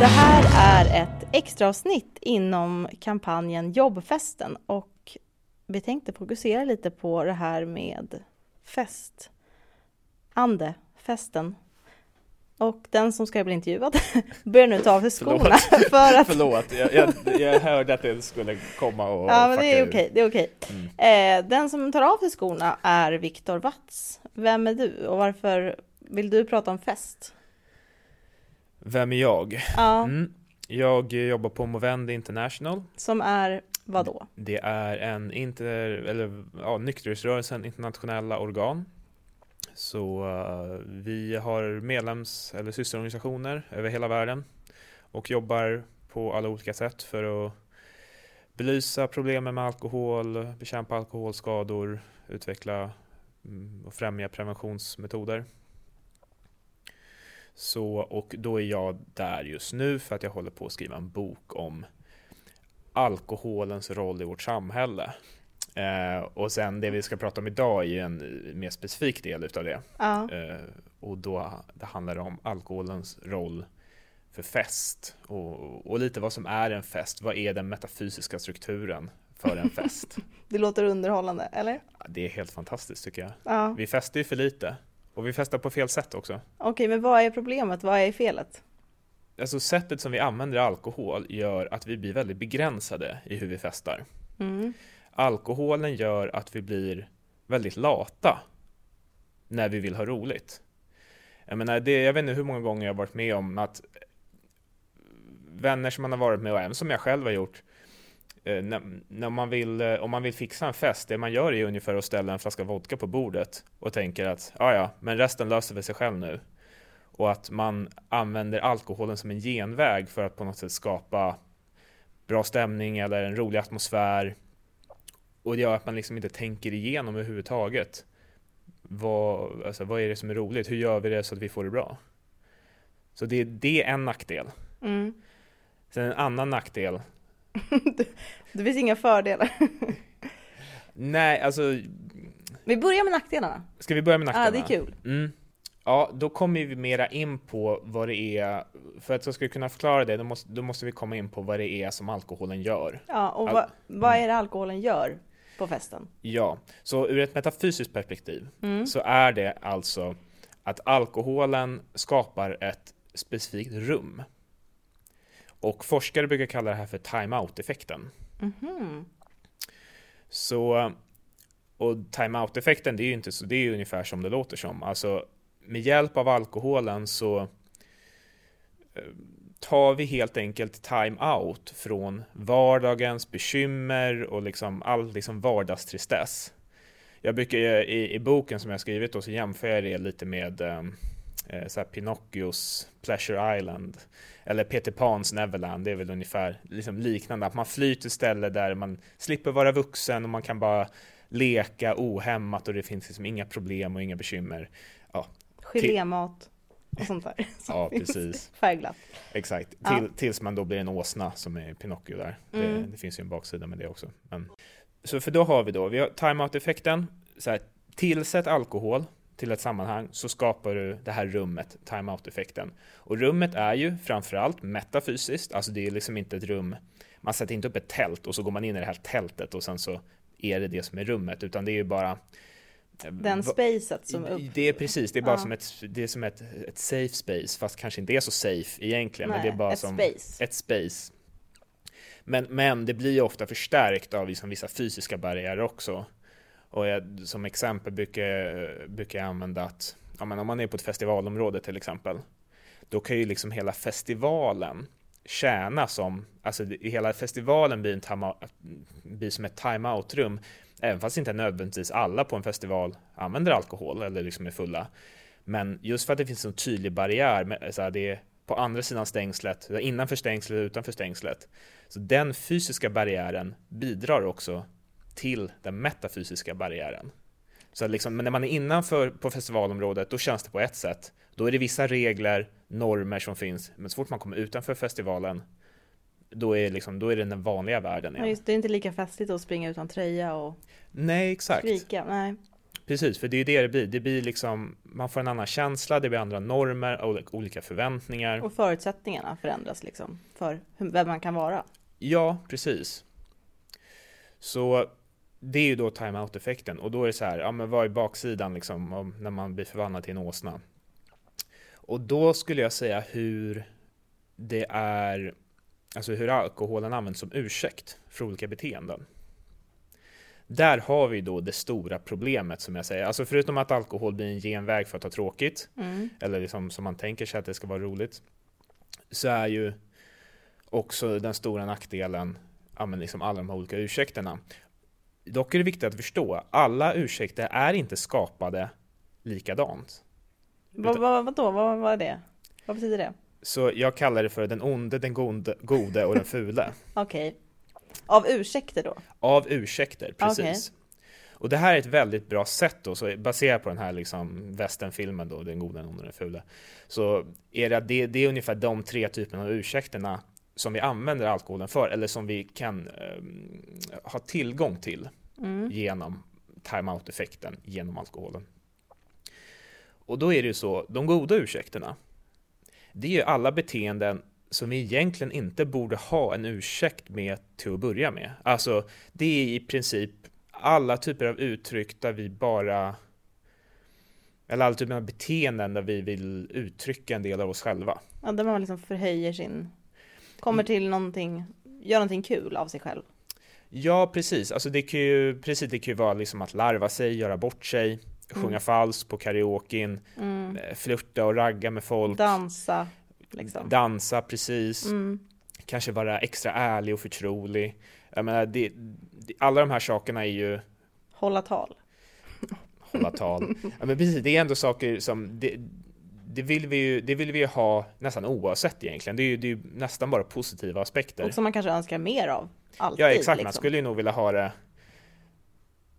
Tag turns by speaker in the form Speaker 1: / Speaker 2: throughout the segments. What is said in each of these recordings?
Speaker 1: Det här är ett extra avsnitt inom kampanjen Jobbfesten och vi tänkte fokusera lite på det här med fest, ande, festen. Och den som ska bli intervjuad börjar nu ta av sig skorna
Speaker 2: Förlåt.
Speaker 1: för att...
Speaker 2: Förlåt, jag, jag, jag hörde att det skulle komma och
Speaker 1: Ja, men det är okej. Det är okej.
Speaker 2: Mm.
Speaker 1: Eh, den som tar av sig skorna är Viktor Watz. Vem är du och varför vill du prata om fest?
Speaker 2: Vem är jag?
Speaker 1: Ja,
Speaker 2: Mm. Jag jobbar på Movendi International.
Speaker 1: som är vad då?
Speaker 2: Det är en inter, eller, ja, nykterhetsrörelsen internationella organ. Så eh, vi har medlems eller systerorganisationer över hela världen och jobbar på alla olika sätt för att belysa problemen med alkohol, bekämpa alkoholskador, utveckla mm, och främja preventionsmetoder. Så, och då är jag där just nu för att jag håller på att skriva en bok om alkoholens roll i vårt samhälle. Eh, och sen det vi ska prata om idag är ju en mer specifik del utav det.
Speaker 1: Ja,
Speaker 2: Eh, och då det handlar om alkoholens roll för fest och, och lite vad som är en fest. Vad är den metafysiska strukturen för en fest?
Speaker 1: det låter underhållande, eller?
Speaker 2: Det är helt fantastiskt tycker jag.
Speaker 1: Ja,
Speaker 2: Vi festar ju för lite och vi festar på fel sätt också.
Speaker 1: okej, men vad är problemet? Vad är felet?
Speaker 2: Alltså sättet som vi använder alkohol gör att vi blir väldigt begränsade i hur vi festar.
Speaker 1: Mm.
Speaker 2: Alkoholen gör att vi blir väldigt lata när vi vill ha roligt. Jag menar, det, jag vet inte hur många gånger jag har varit med om att vänner som man har varit med och även som jag själv har gjort när, när man vill, eh, om man vill fixa en fest, det man gör är ungefär att ställa en flaska vodka på bordet och tänker att ja, ja, men resten löser väl sig själv nu. Och att man använder alkoholen som en genväg för att på något sätt skapa bra stämning eller en rolig atmosfär. Och det gör att man liksom inte tänker igenom överhuvudtaget. Vad, alltså, vad är det som är roligt? Hur gör vi det så att vi får det bra? Så det, det är en nackdel.
Speaker 1: Mm.
Speaker 2: Sen en annan nackdel.
Speaker 1: Det finns inga fördelar.
Speaker 2: Nej, alltså
Speaker 1: Vi börjar med nackdelarna.
Speaker 2: ska vi börja med
Speaker 1: Ja,
Speaker 2: nackdelarna?
Speaker 1: det är kul.
Speaker 2: Mm. Ja, då kommer vi mera in på vad det är. För att jag ska kunna förklara det, då måste, då måste vi komma in på vad det är som alkoholen gör.
Speaker 1: Ja, och
Speaker 2: Al-
Speaker 1: vad, vad är det alkoholen gör på festen?
Speaker 2: Ja, så ur ett metafysiskt perspektiv
Speaker 1: Mm.
Speaker 2: så är det alltså att alkoholen skapar ett specifikt rum. Och forskare brukar kalla det här för time-out-effekten.
Speaker 1: Mhm.
Speaker 2: Så, och time-out-effekten, det är ju inte så, det är ungefär som det låter som. Alltså, med hjälp av alkoholen så eh, tar vi helt enkelt time-out från vardagens bekymmer och liksom all liksom vardagstristess. Jag brukar i, i boken som jag skrivit då så jämför jag det lite med eh, eh, så här Pinocchios Pleasure Island eller Peter Pans Neverland, det är väl ungefär liksom liknande, att man flyr till ställe där man slipper vara vuxen och man kan bara leka ohämmat och det finns liksom inga problem och inga bekymmer.
Speaker 1: Gelémat och sånt där.
Speaker 2: Ja, precis.
Speaker 1: Färgglatt.
Speaker 2: Exakt,
Speaker 1: Ja.
Speaker 2: Till, tills man då blir en åsna som är Pinocchio där. Det,
Speaker 1: Mm.
Speaker 2: det finns ju en baksida med det också. Men, så för då har vi då, vi har time-out-effekten, så här, tillsätt alkohol till ett sammanhang så skapar du det här rummet, time-out-effekten. Och rummet är ju framförallt metafysiskt, alltså det är liksom inte ett rum, man sätter inte upp ett tält och så går man in i det här tältet och sen så är det det som är rummet, utan det är ju bara
Speaker 1: Den
Speaker 2: Va-
Speaker 1: spacet som upp.
Speaker 2: det är precis, det är bara
Speaker 1: Ja.
Speaker 2: som, ett, det är som ett, ett safe space, fast kanske inte är så safe egentligen. men det är bara
Speaker 1: ett
Speaker 2: som
Speaker 1: space.
Speaker 2: ett space. Men, men det blir ju ofta förstärkt av liksom vissa fysiska barriärer också. Och jag, som exempel brukar, brukar jag använda att ja, men om man är på ett festivalområde till exempel, då kan ju liksom hela festivalen tjäna som, alltså hela festivalen blir, en time blir som ett time-out-rum, även fast inte nödvändigtvis alla på en festival använder alkohol eller liksom är fulla. Men just för att det finns en tydlig barriär, med, så här, det är på andra sidan stängslet, innanför stängslet och utanför stängslet. Så den fysiska barriären bidrar också till den metafysiska barriären. Så liksom, men när man är innanför på festivalområdet, då känns det på ett sätt. Då är det vissa regler, normer som finns, men så fort man kommer utanför festivalen, då är, liksom, då är det den vanliga världen
Speaker 1: Ja,
Speaker 2: igen.
Speaker 1: just, det är inte lika festligt att springa utan tröja och
Speaker 2: Nej, exakt.
Speaker 1: skrika. Nej.
Speaker 2: Precis, för det är det det blir. Det blir liksom, man får en annan känsla, det blir andra normer, och olika förväntningar.
Speaker 1: Och förutsättningarna förändras liksom för vem man kan vara.
Speaker 2: Ja, precis. Så det är ju då time-out-effekten och då är det så här, ja men vad är baksidan liksom när man blir förvandlad till en åsna? Och då skulle jag säga hur det är, alltså hur alkoholen används som ursäkt för olika beteenden. Där har vi då det stora problemet som jag säger, alltså förutom att alkohol blir en genväg för att ha tråkigt, mm. eller liksom som man tänker sig att det ska vara roligt, så är ju också den stora nackdelen ja, men liksom alla de här olika ursäkterna. Dock är det viktigt att förstå, alla ursäkter är inte skapade likadant.
Speaker 1: Vad, vad, vadå, vad, vad är det? Vad betyder det?
Speaker 2: Så jag kallar det för den onde, den gode, gode och den fule.
Speaker 1: Okej. Okay. Av ursäkter då?
Speaker 2: Av ursäkter, precis. Okay. Och det här är ett väldigt bra sätt då, så baserat på den här liksom västernfilmen då, den gode, den onde och den fule. Så är det, det, det är ungefär de tre typerna av ursäkterna som vi använder alkoholen för eller som vi kan eh, ha tillgång till mm. genom time-out-effekten genom alkoholen. Och då är det ju så, de goda ursäkterna, det är ju alla beteenden som vi egentligen inte borde ha en ursäkt med till att börja med. Alltså, det är i princip alla typer av uttryck där vi bara eller alla typer av beteenden där vi vill uttrycka en del av oss själva.
Speaker 1: Ja, där man liksom förhöjer sin kommer till någonting, gör någonting kul av sig själv.
Speaker 2: Ja, precis. Alltså det kan ju, precis, det kan ju vara liksom att larva sig, göra bort sig, sjunga mm. falskt på karaoken, mm. Eh, flirta och ragga med folk.
Speaker 1: Dansa. Liksom.
Speaker 2: Dansa, precis. Mm. Kanske vara extra ärlig och förtrolig. Jag menar, det, det, alla de här sakerna är ju...
Speaker 1: Hålla tal.
Speaker 2: Hålla tal. Ja, men precis, det är ändå saker som... Det, det vill vi ju, det vill vi ha nästan oavsett egentligen. Det är ju, det är ju nästan bara positiva aspekter.
Speaker 1: Och som man kanske önskar mer av. Alltid,
Speaker 2: ja exakt, liksom. man skulle ju nog vilja ha det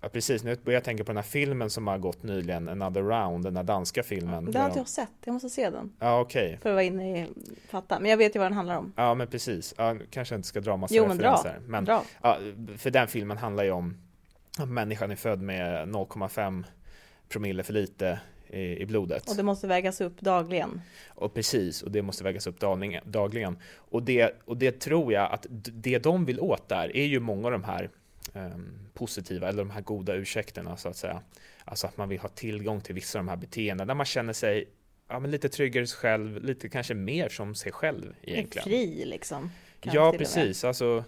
Speaker 2: Ja precis, nu börjar jag tänka på den här filmen som har gått nyligen, Another Round, den där danska filmen.
Speaker 1: Den har inte jag sett, jag måste se den.
Speaker 2: Ja okej. Okay.
Speaker 1: För att vara inne i, fatta, men jag vet ju vad den handlar om.
Speaker 2: Ja men precis, ja, kanske inte ska dra massa jo, referenser. Men, dra. men Ja, för den filmen handlar ju om att människan är född med 0,5 promille för lite i, blodet.
Speaker 1: Och det måste vägas upp dagligen.
Speaker 2: Och precis, och det måste vägas upp dagligen. Och det, och det tror jag att det de vill åt där är ju många av de här um, positiva eller de här goda ursäkterna så att säga. Alltså att man vill ha tillgång till vissa av de här beteendena där man känner sig ja, men lite tryggare i sig själv, lite kanske mer som sig själv egentligen.
Speaker 1: Fri liksom.
Speaker 2: Ja, precis. Alltså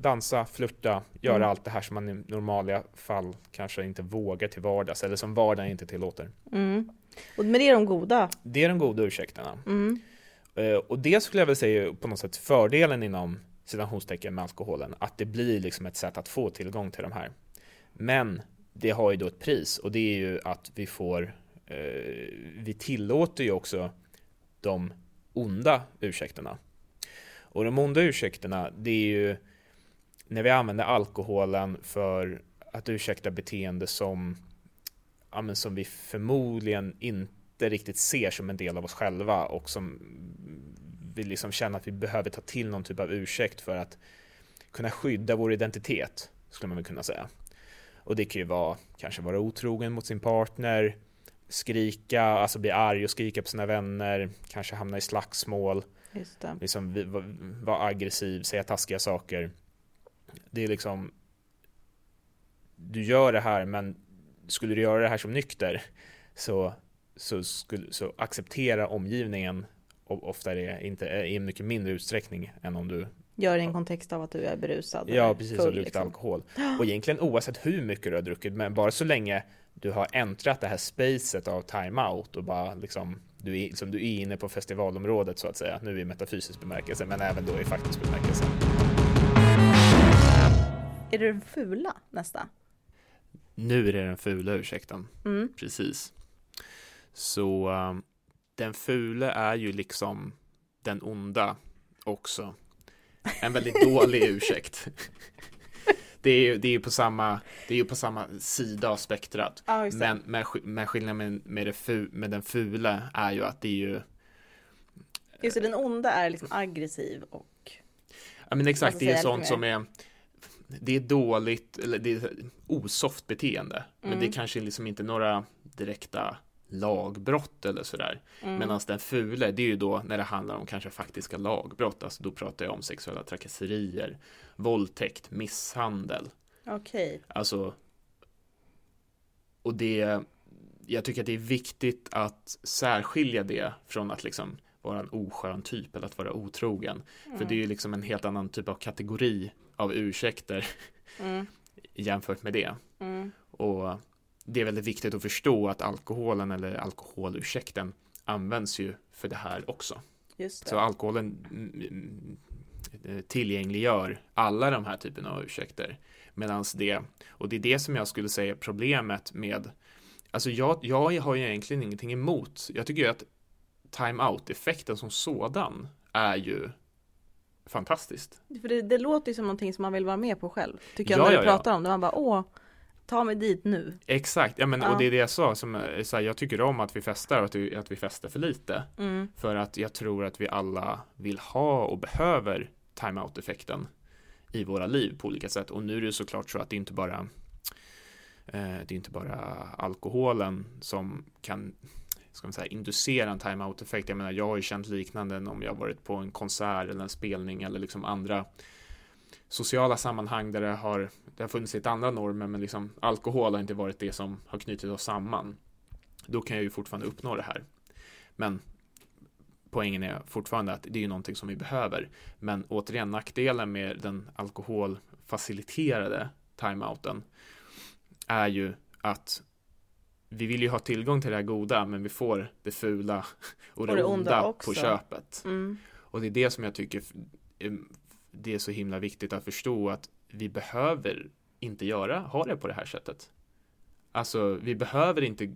Speaker 2: dansa, flirta, göra mm. allt det här som man i normala fall kanske inte vågar till vardags eller som vardagen inte tillåter.
Speaker 1: Mm. Och, men det är de goda?
Speaker 2: Det är de goda ursäkterna. Mm. Uh, och det skulle jag väl säga på något sätt fördelen inom citationstecken med alkoholen, att det blir liksom ett sätt att få tillgång till de här. Men det har ju då ett pris och det är ju att vi får, uh, vi tillåter ju också de onda ursäkterna. Och de onda ursäkterna, det är ju när vi använder alkoholen för att ursäkta beteende som, ja, som vi förmodligen inte riktigt ser som en del av oss själva och som vi liksom känner att vi behöver ta till någon typ av ursäkt för att kunna skydda vår identitet, skulle man väl kunna säga. Och det kan ju vara, kanske vara otrogen mot sin partner, skrika, alltså bli arg och skrika på sina vänner, kanske hamna i slagsmål, liksom vara aggressiv, säga taskiga saker det är liksom du gör det här men skulle du göra det här som nykter så, så, skulle, så acceptera omgivningen ofta är inte i mycket mindre utsträckning än om du
Speaker 1: Gör det i en kontext av att du är berusad.
Speaker 2: Ja, precis, full, och luktar liksom. alkohol. Och egentligen oavsett hur mycket du har druckit, men bara så länge du har äntrat det här spacet av time-out och bara liksom du är, liksom, du är inne på festivalområdet så att säga, nu i metafysisk bemärkelse, men även då i faktisk bemärkelse.
Speaker 1: Är det den fula nästa?
Speaker 2: Nu är det den fula ursäkten. Mm. Precis. Så um, den fula är ju liksom den onda också. En väldigt dålig ursäkt. Det är ju det är på samma, det är på samma sida av spektrat.
Speaker 1: Ah,
Speaker 2: men, men, men skillnaden med, med, det fu, med den fula är ju att det är ju
Speaker 1: Just det, den onda är liksom aggressiv och
Speaker 2: Ja men exakt, det är sånt som är det är dåligt, eller det är osoft beteende. Mm. Men det är kanske liksom inte några direkta lagbrott eller sådär. Mm. Medan den fule, det är ju då när det handlar om kanske faktiska lagbrott. Alltså då pratar jag om sexuella trakasserier, våldtäkt, misshandel.
Speaker 1: Okej. Okay.
Speaker 2: Alltså, och det, jag tycker att det är viktigt att särskilja det från att liksom vara en oskön typ eller att vara otrogen. Mm. För det är ju liksom en helt annan typ av kategori av ursäkter mm. jämfört med det. Mm. Och det är väldigt viktigt att förstå att alkoholen eller alkoholursäkten används ju för det här också.
Speaker 1: Det.
Speaker 2: Så alkoholen mm, mm, tillgängliggör alla de här typerna av ursäkter. Medan det, och det är det som jag skulle säga problemet med, alltså jag, jag har ju egentligen ingenting emot, jag tycker ju att time-out-effekten som sådan är ju fantastiskt.
Speaker 1: För det, det, låter ju som någonting som man vill vara med på själv, tycker jag, ja, när du ja, pratar ja. om det. Man bara, åh, ta mig dit nu.
Speaker 2: Exakt, ja, men, och det är det jag sa, som, så här, jag tycker om att vi festar och att vi, att vi festar för lite. Mm. För att jag tror att vi alla vill ha och behöver time-out-effekten i våra liv på olika sätt. Och nu är det såklart så att det inte bara eh, det är inte bara alkoholen som kan ska man säga, inducera en timeout-effekt. Jag menar, jag har ju känt liknande om jag varit på en konsert eller en spelning eller liksom andra sociala sammanhang där det har, det har funnits lite andra normer men liksom alkohol har inte varit det som har knutit oss samman. Då kan jag ju fortfarande uppnå det här. Men poängen är fortfarande att det är ju någonting som vi behöver. Men återigen nackdelen med den alkoholfaciliterade timeouten är ju att vi vill ju ha tillgång till det här goda men vi får det fula och det, och det onda, onda på köpet. Mm. Och det är det som jag tycker det är så himla viktigt att förstå att vi behöver inte göra, ha det på det här sättet. Alltså, vi behöver inte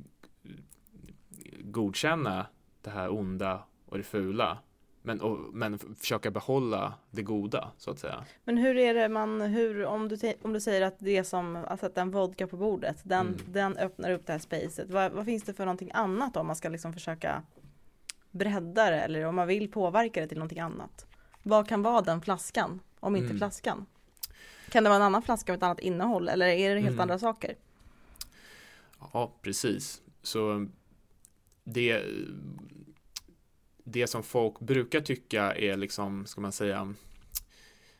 Speaker 2: godkänna det här onda och det fula. Men, och, men försöka behålla det goda så att säga.
Speaker 1: Men hur är det man, hur, om du, om du säger att det som, att sätta en vodka på bordet, den, mm. den öppnar upp det här spacet. Vad, vad, finns det för någonting annat om man ska liksom försöka bredda det eller om man vill påverka det till någonting annat? Vad kan vara den flaskan, om inte mm. flaskan? Kan det vara en annan flaska med ett annat innehåll eller är det helt mm. andra saker?
Speaker 2: Ja, precis. Så det, det som folk brukar tycka är liksom, ska man säga,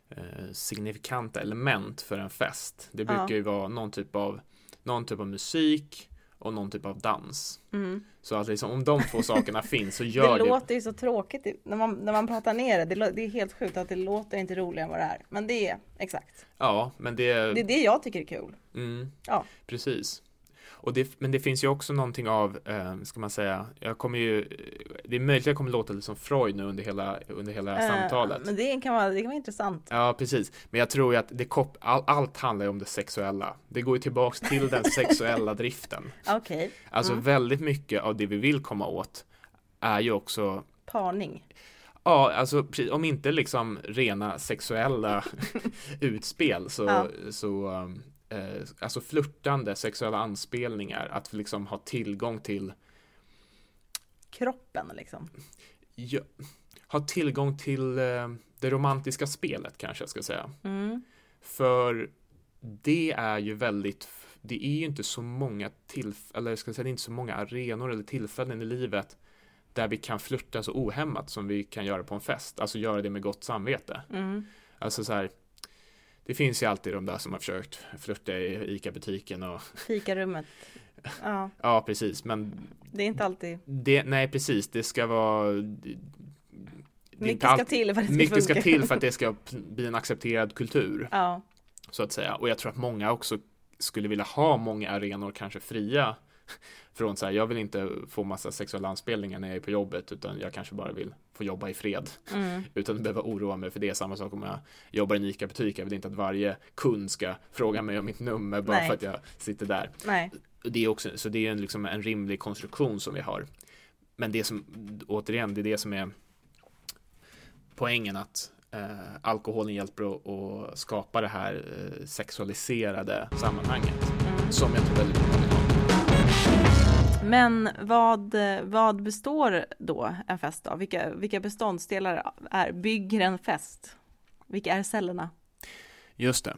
Speaker 2: eh, signifikanta element för en fest. Det brukar ja. ju vara någon typ av, någon typ av musik, och någon typ av dans. Mm. Så att liksom, om de två sakerna finns så gör
Speaker 1: det. Det låter ju så tråkigt när man, när man pratar ner det. det. Är helt sjukt att det låter inte roligare än vad det är. Men det är exakt.
Speaker 2: Ja, men det.
Speaker 1: Det är det jag tycker är kul.
Speaker 2: Mm. Ja, precis. Och det, men det finns ju också någonting av, eh, ska man säga, jag kommer ju, det är möjligt att jag kommer låta lite som Freud nu under hela, under hela eh, samtalet.
Speaker 1: Men det kan, vara, det kan vara intressant.
Speaker 2: Ja, precis. Men jag tror ju att det kop, all, allt handlar ju om det sexuella. Det går ju tillbaks till den sexuella driften.
Speaker 1: Okej. Okay.
Speaker 2: Alltså mm. väldigt mycket av det vi vill komma åt är ju också
Speaker 1: Parning.
Speaker 2: Ja, alltså om inte liksom rena sexuella utspel så, ja. så um, eh, alltså flörtande sexuella anspelningar, att liksom ha tillgång till
Speaker 1: kroppen liksom.
Speaker 2: Ja, ha tillgång till eh, det romantiska spelet kanske jag ska säga. Mm. För det är ju väldigt, det är ju inte så många tillfällen, eller jag ska säga, det är inte så många arenor eller tillfällen i livet där vi kan flirta så ohämmat som vi kan göra på en fest, alltså göra det med gott samvete. Mm. Alltså så här, det finns ju alltid de där som har försökt flirta i ICA-butiken och
Speaker 1: Fikarummet.
Speaker 2: Ja. ja, precis, men
Speaker 1: det är inte alltid.
Speaker 2: Det, nej, precis, det ska vara
Speaker 1: det mycket ska till för att det ska
Speaker 2: Mycket ska till för att det ska bli en accepterad kultur.
Speaker 1: Ja.
Speaker 2: Så att säga. Och jag tror att många också skulle vilja ha många arenor kanske fria från så här, jag vill inte få massa sexuella anspelningar när jag är på jobbet utan jag kanske bara vill få jobba i fred mm. utan att behöva oroa mig för det. Samma sak om jag jobbar i en ICA-butik. Jag vill inte att varje kund ska fråga mig om mitt nummer bara Nej. för att jag sitter där.
Speaker 1: Nej.
Speaker 2: Det är också, så det är en, liksom en rimlig konstruktion som vi har. Men det som, återigen, det är det som är poängen att eh, alkoholen hjälper att, att skapa det här eh, sexualiserade sammanhanget mm. som jag tror väldigt många.
Speaker 1: Men vad, vad består då en fest av? Vilka, vilka beståndsdelar är, bygger en fest? Vilka är cellerna?
Speaker 2: Just det.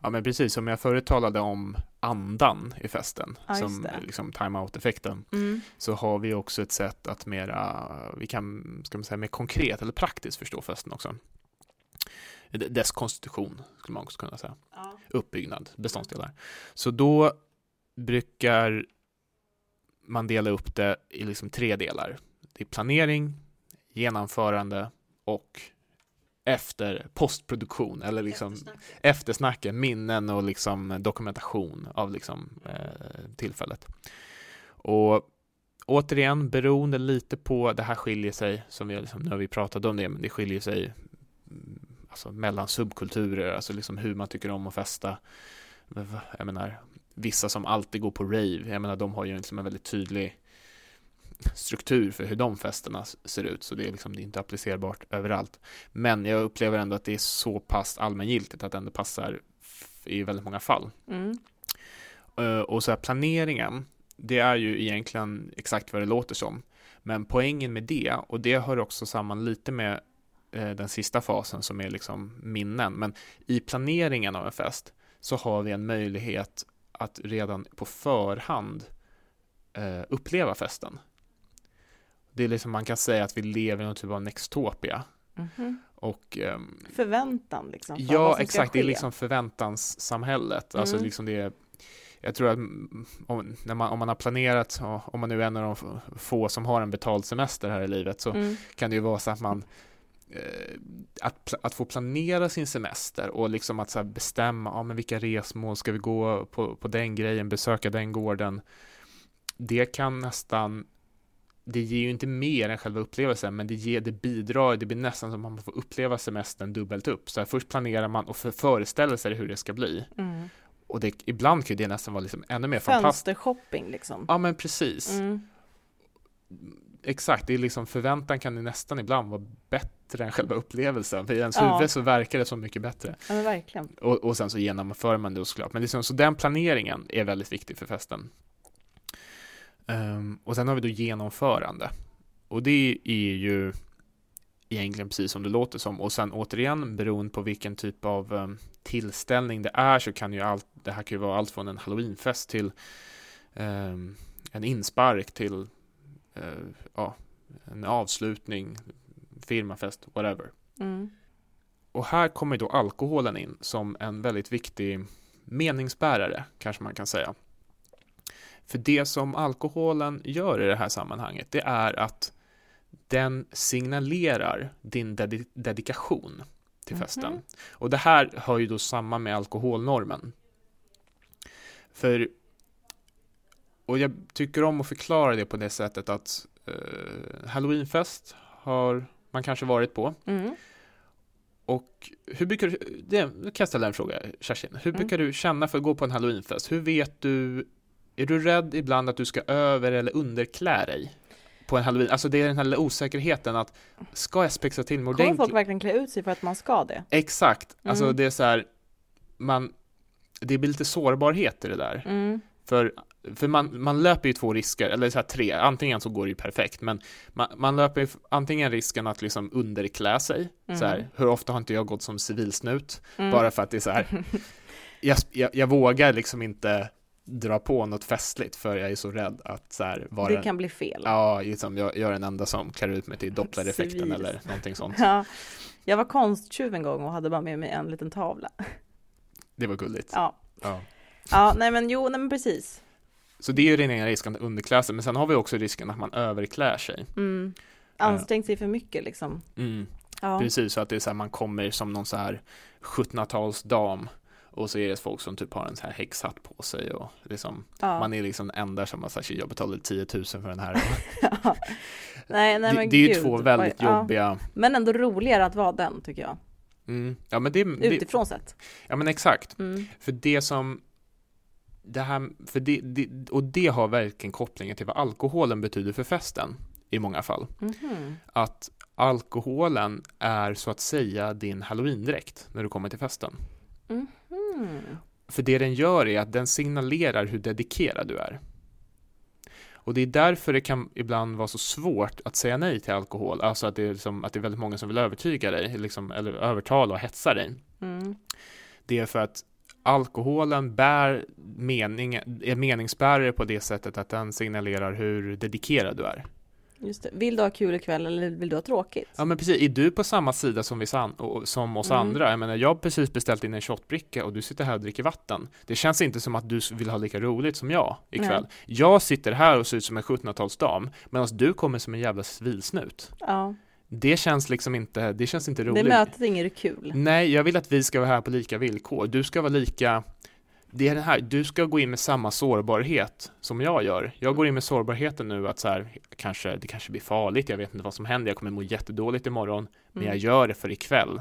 Speaker 2: Ja men precis, som jag förut talade om andan i festen,
Speaker 1: Ja,
Speaker 2: som
Speaker 1: det.
Speaker 2: liksom time-out-effekten,
Speaker 1: Mm.
Speaker 2: så har vi också ett sätt att mera, vi kan, ska man säga, mer konkret eller praktiskt förstå festen också. Dess konstitution, skulle man också kunna säga.
Speaker 1: Ja.
Speaker 2: Uppbyggnad, beståndsdelar. Så då brukar man dela upp det i liksom tre delar. Det är planering, genomförande och efter postproduktion eller liksom eftersnacken, minnen och liksom dokumentation av liksom, eh, tillfället. Och återigen, beroende lite på, det här skiljer sig, som vi liksom, nu har vi pratat om det, men det skiljer sig mm, alltså, mellan subkulturer, alltså liksom hur man tycker om att festa. Jag menar, vissa som alltid går på rave, jag menar de har ju liksom en väldigt tydlig struktur för hur de festerna ser ut, så det är liksom det är inte applicerbart överallt. Men jag upplever ändå att det är så pass allmängiltigt att det ändå passar i väldigt många fall.
Speaker 1: Mm.
Speaker 2: Eh, Och så här planeringen, det är ju egentligen exakt vad det låter som. Men poängen med det, och det hör också samman lite med eh, den sista fasen som är liksom minnen, men i planeringen av en fest så har vi en möjlighet att redan på förhand eh, uppleva festen. Det är liksom, man kan säga att vi lever i någon typ av nextopia.
Speaker 1: Mhm.
Speaker 2: Och ehm,
Speaker 1: Förväntan liksom. för
Speaker 2: Ja, exakt. Det är liksom förväntanssamhället. Alltså
Speaker 1: Mm.
Speaker 2: liksom det är, jag tror att mm, om, när man, om man har planerat, om man nu är en av de få som har en betald semester här i livet, så
Speaker 1: Mm.
Speaker 2: kan det ju vara så att man att, pla- att få planera sin semester och liksom att så bestämma, ja men vilka resmål ska vi gå på, på den grejen, besöka den gården. Det kan nästan det ger ju inte mer än själva upplevelsen, men det, ger, det bidrar, det blir nästan som att man får uppleva semestern dubbelt upp. Så här, först planerar man och för, föreställer sig hur det ska bli.
Speaker 1: Mm.
Speaker 2: Och det, ibland kan det nästan vara liksom ännu mer fantastiskt.
Speaker 1: Fönstershopping liksom.
Speaker 2: Ja, men precis.
Speaker 1: Mm.
Speaker 2: Exakt, det är liksom förväntan kan ju nästan ibland vara bättre än själva upplevelsen. För i ens
Speaker 1: Ja.
Speaker 2: huvud så verkar det så mycket bättre.
Speaker 1: Ja, men verkligen.
Speaker 2: Och, och sen så genomför man det såklart. Men liksom, så den planeringen är väldigt viktig för festen. Ehm, och sen har vi då genomförande. Och det är ju egentligen precis som det låter som. Och sen återigen, beroende på vilken typ av um, tillställning det är så kan ju allt, det här kan ju vara allt från en halloweenfest till ehm, en inspark till ja, en avslutning, firmafest, whatever.
Speaker 1: Mm.
Speaker 2: Och här kommer då alkoholen in som en väldigt viktig meningsbärare, kanske man kan säga. För det som alkoholen gör i det här sammanhanget, det är att den signalerar din dedi- dedikation till festen.
Speaker 1: Mhm.
Speaker 2: Och det här hör ju då samman med alkoholnormen. För, och jag tycker om att förklara det på det sättet att eh, halloweenfest har man kanske varit på.
Speaker 1: Mm.
Speaker 2: Och hur brukar du, det, nu kan jag ställa en fråga Kerstin. Hur
Speaker 1: Mm.
Speaker 2: brukar du känna för att gå på en halloweenfest? Hur vet du, är du rädd ibland att du ska över eller underklä dig? På en halloween, alltså det är den här osäkerheten att ska jag spexa till mig
Speaker 1: Kommer folk
Speaker 2: ordentligt?
Speaker 1: verkligen klä ut sig för att man ska det?
Speaker 2: Exakt, alltså
Speaker 1: Mm.
Speaker 2: det är så här, man, det blir lite sårbarhet i det där.
Speaker 1: Mm.
Speaker 2: För, för man, man löper ju två risker, eller så här tre, antingen så går det ju perfekt, men man, man löper ju antingen risken att liksom underklä sig, så här,
Speaker 1: Mm.
Speaker 2: hur ofta har inte jag gått som civilsnut?
Speaker 1: Mm.
Speaker 2: Bara för att det är så här, jag, jag, jag vågar liksom inte dra på något festligt för jag är så rädd att så här, vara
Speaker 1: Det kan bli fel.
Speaker 2: Ja, liksom, jag, jag är den enda som klär ut mig till dopplereffekten eller någonting sånt.
Speaker 1: Ja. Jag var konsttjuv en gång och hade bara med mig en liten tavla.
Speaker 2: Det var gulligt.
Speaker 1: Ja,
Speaker 2: Ja.
Speaker 1: ja nej men jo, nej men precis.
Speaker 2: Så det är ju den ena risken att underklä sig, men sen har vi också risken att man överklär sig.
Speaker 1: Mm. Ansträngt sig för mycket liksom.
Speaker 2: Mm.
Speaker 1: Ja.
Speaker 2: Precis, så att det är så här, man kommer som någon så här 1700-talsdam och så är det folk som typ har en så här häxhatt på sig och liksom,
Speaker 1: ja.
Speaker 2: man är liksom den enda som har sagt jag betalade 10 000 för den här.
Speaker 1: Ja. Nej, nej
Speaker 2: det, det är ju två väldigt
Speaker 1: Ja.
Speaker 2: jobbiga,
Speaker 1: Men ändå roligare att vara den tycker jag.
Speaker 2: mm, ja men det, det,
Speaker 1: Utifrån sett.
Speaker 2: ja men exakt,
Speaker 1: Mm.
Speaker 2: för det som det här, för det, det, och det har verkligen kopplingen till vad alkoholen betyder för festen i många fall.
Speaker 1: Mhm.
Speaker 2: Att alkoholen är så att säga din halloweendräkt när du kommer till festen.
Speaker 1: Mhm.
Speaker 2: För det den gör är att den signalerar hur dedikerad du är. Och det är därför det kan ibland vara så svårt att säga nej till alkohol. Alltså att det är, liksom, att det är väldigt många som vill övertyga dig, liksom, eller övertala och hetsa dig.
Speaker 1: Mm.
Speaker 2: Det är för att alkoholen bär mening, är meningsbärare på det sättet att den signalerar hur dedikerad du är.
Speaker 1: Just det. Vill du ha kul ikväll eller vill du ha tråkigt?
Speaker 2: Ja men precis, är du på samma sida som, vi, som oss mm. andra? Jag menar, jag har precis beställt in en shotbricka och du sitter här och dricker vatten. Det känns inte som att du vill ha lika roligt som jag ikväll. Nej. Jag sitter här och ser ut som en 1700-talsdam, medan du kommer som en jävla civilsnut.
Speaker 1: Ja.
Speaker 2: Det känns liksom inte, det känns inte roligt.
Speaker 1: Det mötet är inget kul.
Speaker 2: Nej, jag vill att vi ska vara här på lika villkor. Du ska vara lika det är det här, du ska gå in med samma sårbarhet som jag gör. Jag går in med sårbarheten nu att så här, kanske, det kanske blir farligt, jag vet inte vad som händer, jag kommer må jättedåligt imorgon, mm. men jag gör det för ikväll.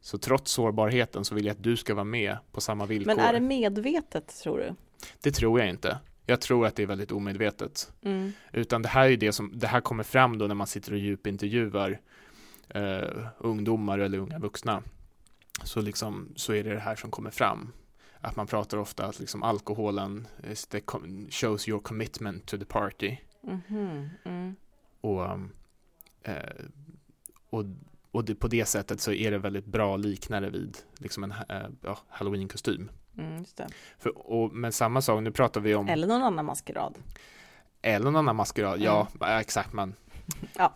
Speaker 2: Så trots sårbarheten så vill jag att du ska vara med på samma villkor.
Speaker 1: Men är det medvetet tror du?
Speaker 2: Det tror jag inte. Jag tror att det är väldigt omedvetet.
Speaker 1: Mm.
Speaker 2: Utan det här är det som, det här kommer fram då när man sitter och djupintervjuar eh, ungdomar eller unga vuxna. Så liksom, så är det det här som kommer fram att man pratar ofta att liksom alkoholen shows your commitment to the party.
Speaker 1: Mm-hmm. Mm.
Speaker 2: Och, eh, och, och det, på det sättet så är det väldigt bra liknande vid liksom en eh, ja, halloween-kostym.
Speaker 1: Mm,
Speaker 2: För, och, men samma sak, nu pratar vi om
Speaker 1: Eller någon annan maskerad.
Speaker 2: Eller någon annan maskerad, mm. ja exakt man
Speaker 1: Ja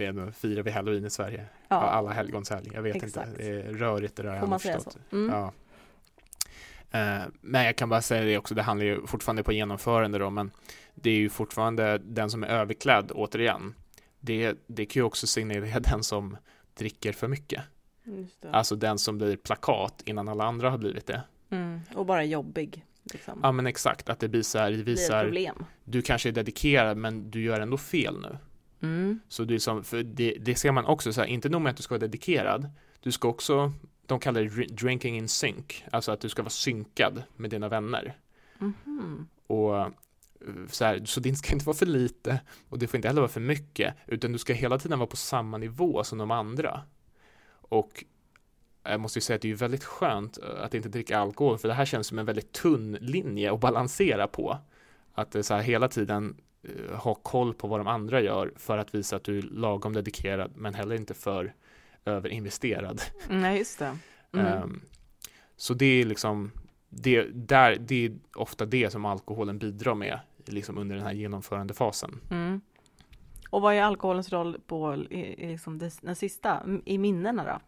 Speaker 2: vi firar vi halloween i Sverige. Ja. Alla helgons helg. Jag vet exakt. inte, det är rörigt det där.
Speaker 1: Får man säga så? Mm.
Speaker 2: Ja. Eh, men jag kan bara säga det också, det handlar ju fortfarande på genomförande då, men det är ju fortfarande den som är överklädd, återigen. Det, det kan ju också signalera den som dricker för mycket. Alltså den som blir plakat innan alla andra har blivit det.
Speaker 1: Mm, och bara jobbig. Liksom.
Speaker 2: Ja men exakt, att det visar, det visar
Speaker 1: problem.
Speaker 2: du kanske är dedikerad men du gör ändå fel nu.
Speaker 1: Mm.
Speaker 2: Så det, är som, för det, det ser man också så här, inte nog med att du ska vara dedikerad, du ska också de kallar det drinking in sync, alltså att du ska vara synkad med dina vänner.
Speaker 1: Mm-hmm.
Speaker 2: Och eh, så, här, så det ska inte vara för lite och det får inte heller vara för mycket, utan du ska hela tiden vara på samma nivå som de andra. Och jag måste ju säga att det är väldigt skönt eh, att inte dricka alkohol, för det här känns som en väldigt tunn linje att balansera på. Att det så här hela tiden uh, ha koll på vad de andra gör för att visa att du är lagom dedikerad, men heller inte för överinvesterad.
Speaker 1: Nej, just det. Mm.
Speaker 2: Um, så det är liksom, det, där, det är ofta det som alkoholen bidrar med liksom under den här genomförandefasen.
Speaker 1: Mm. Och vad är alkoholens roll på i, liksom det, den sista, i minnena då?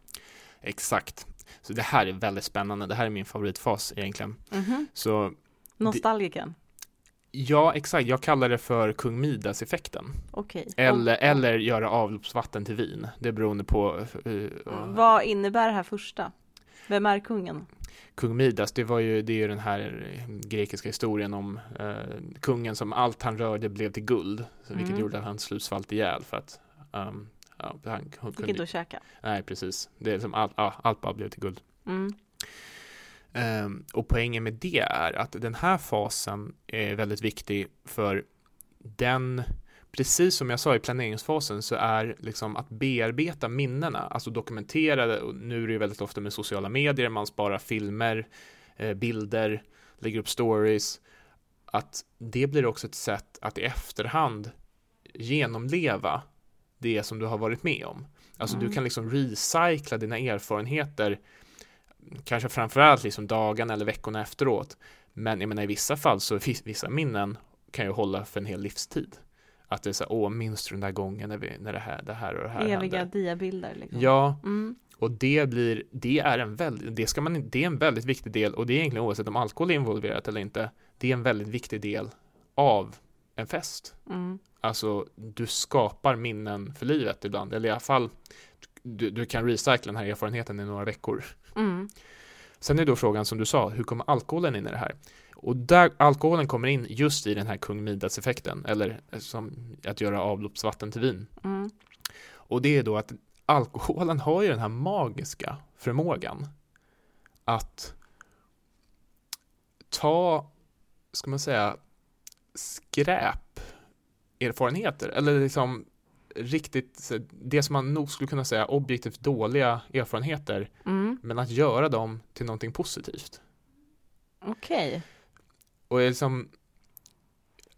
Speaker 2: Exakt. Så det här är väldigt spännande. Det här är min favoritfas egentligen.
Speaker 1: Mm -hmm.
Speaker 2: Så
Speaker 1: Nostalgiken?
Speaker 2: Ja, exakt. Jag kallar det för kung Midas-effekten.
Speaker 1: Okay.
Speaker 2: Eller, oh. eller göra avloppsvatten till vin. Det är beroende på. Uh,
Speaker 1: Vad innebär det här första? Vem är kungen?
Speaker 2: Kung Midas, det var ju, det är ju den här grekiska historien om uh, kungen som allt han rörde blev till guld. Vilket mm. gjorde att han slutsvalt ihjäl för att um, ja, han
Speaker 1: kunde Fick inte att käka.
Speaker 2: Nej, precis. Det är som allt, ja, allt bara blev till guld.
Speaker 1: Mm.
Speaker 2: Um, och poängen med det är att den här fasen är väldigt viktig för den, precis som jag sa i planeringsfasen, så är liksom att bearbeta minnena, alltså dokumentera det, och nu är det väldigt ofta med sociala medier, man sparar filmer, eh, bilder, lägger upp stories, att det blir också ett sätt att i efterhand genomleva det som du har varit med om. Alltså mm. du kan liksom recycla dina erfarenheter kanske framförallt liksom dagarna eller veckorna efteråt. Men jag menar i vissa fall så vissa minnen kan ju hålla för en hel livstid. Att det är så åh, minns du den där gången när, vi, när det här, det här och det här
Speaker 1: Eviga hände? diabilder liksom.
Speaker 2: Ja,
Speaker 1: mm.
Speaker 2: och det blir, det är en väldigt, det ska man, det är en väldigt viktig del och det är egentligen oavsett om alkohol är involverat eller inte. Det är en väldigt viktig del av en fest.
Speaker 1: Mm.
Speaker 2: Alltså, du skapar minnen för livet ibland, eller i alla fall du, du kan recycla den här erfarenheten i några veckor.
Speaker 1: Mm.
Speaker 2: Sen är då frågan som du sa, hur kommer alkoholen in i det här? Och där alkoholen kommer in just i den här kung Midas-effekten, eller som att göra avloppsvatten till vin.
Speaker 1: Mm.
Speaker 2: Och det är då att alkoholen har ju den här magiska förmågan att ta, ska man säga, skräp erfarenheter, eller liksom riktigt, det som man nog skulle kunna säga objektivt dåliga erfarenheter,
Speaker 1: mm.
Speaker 2: men att göra dem till någonting positivt.
Speaker 1: Okej. Okay.
Speaker 2: Och liksom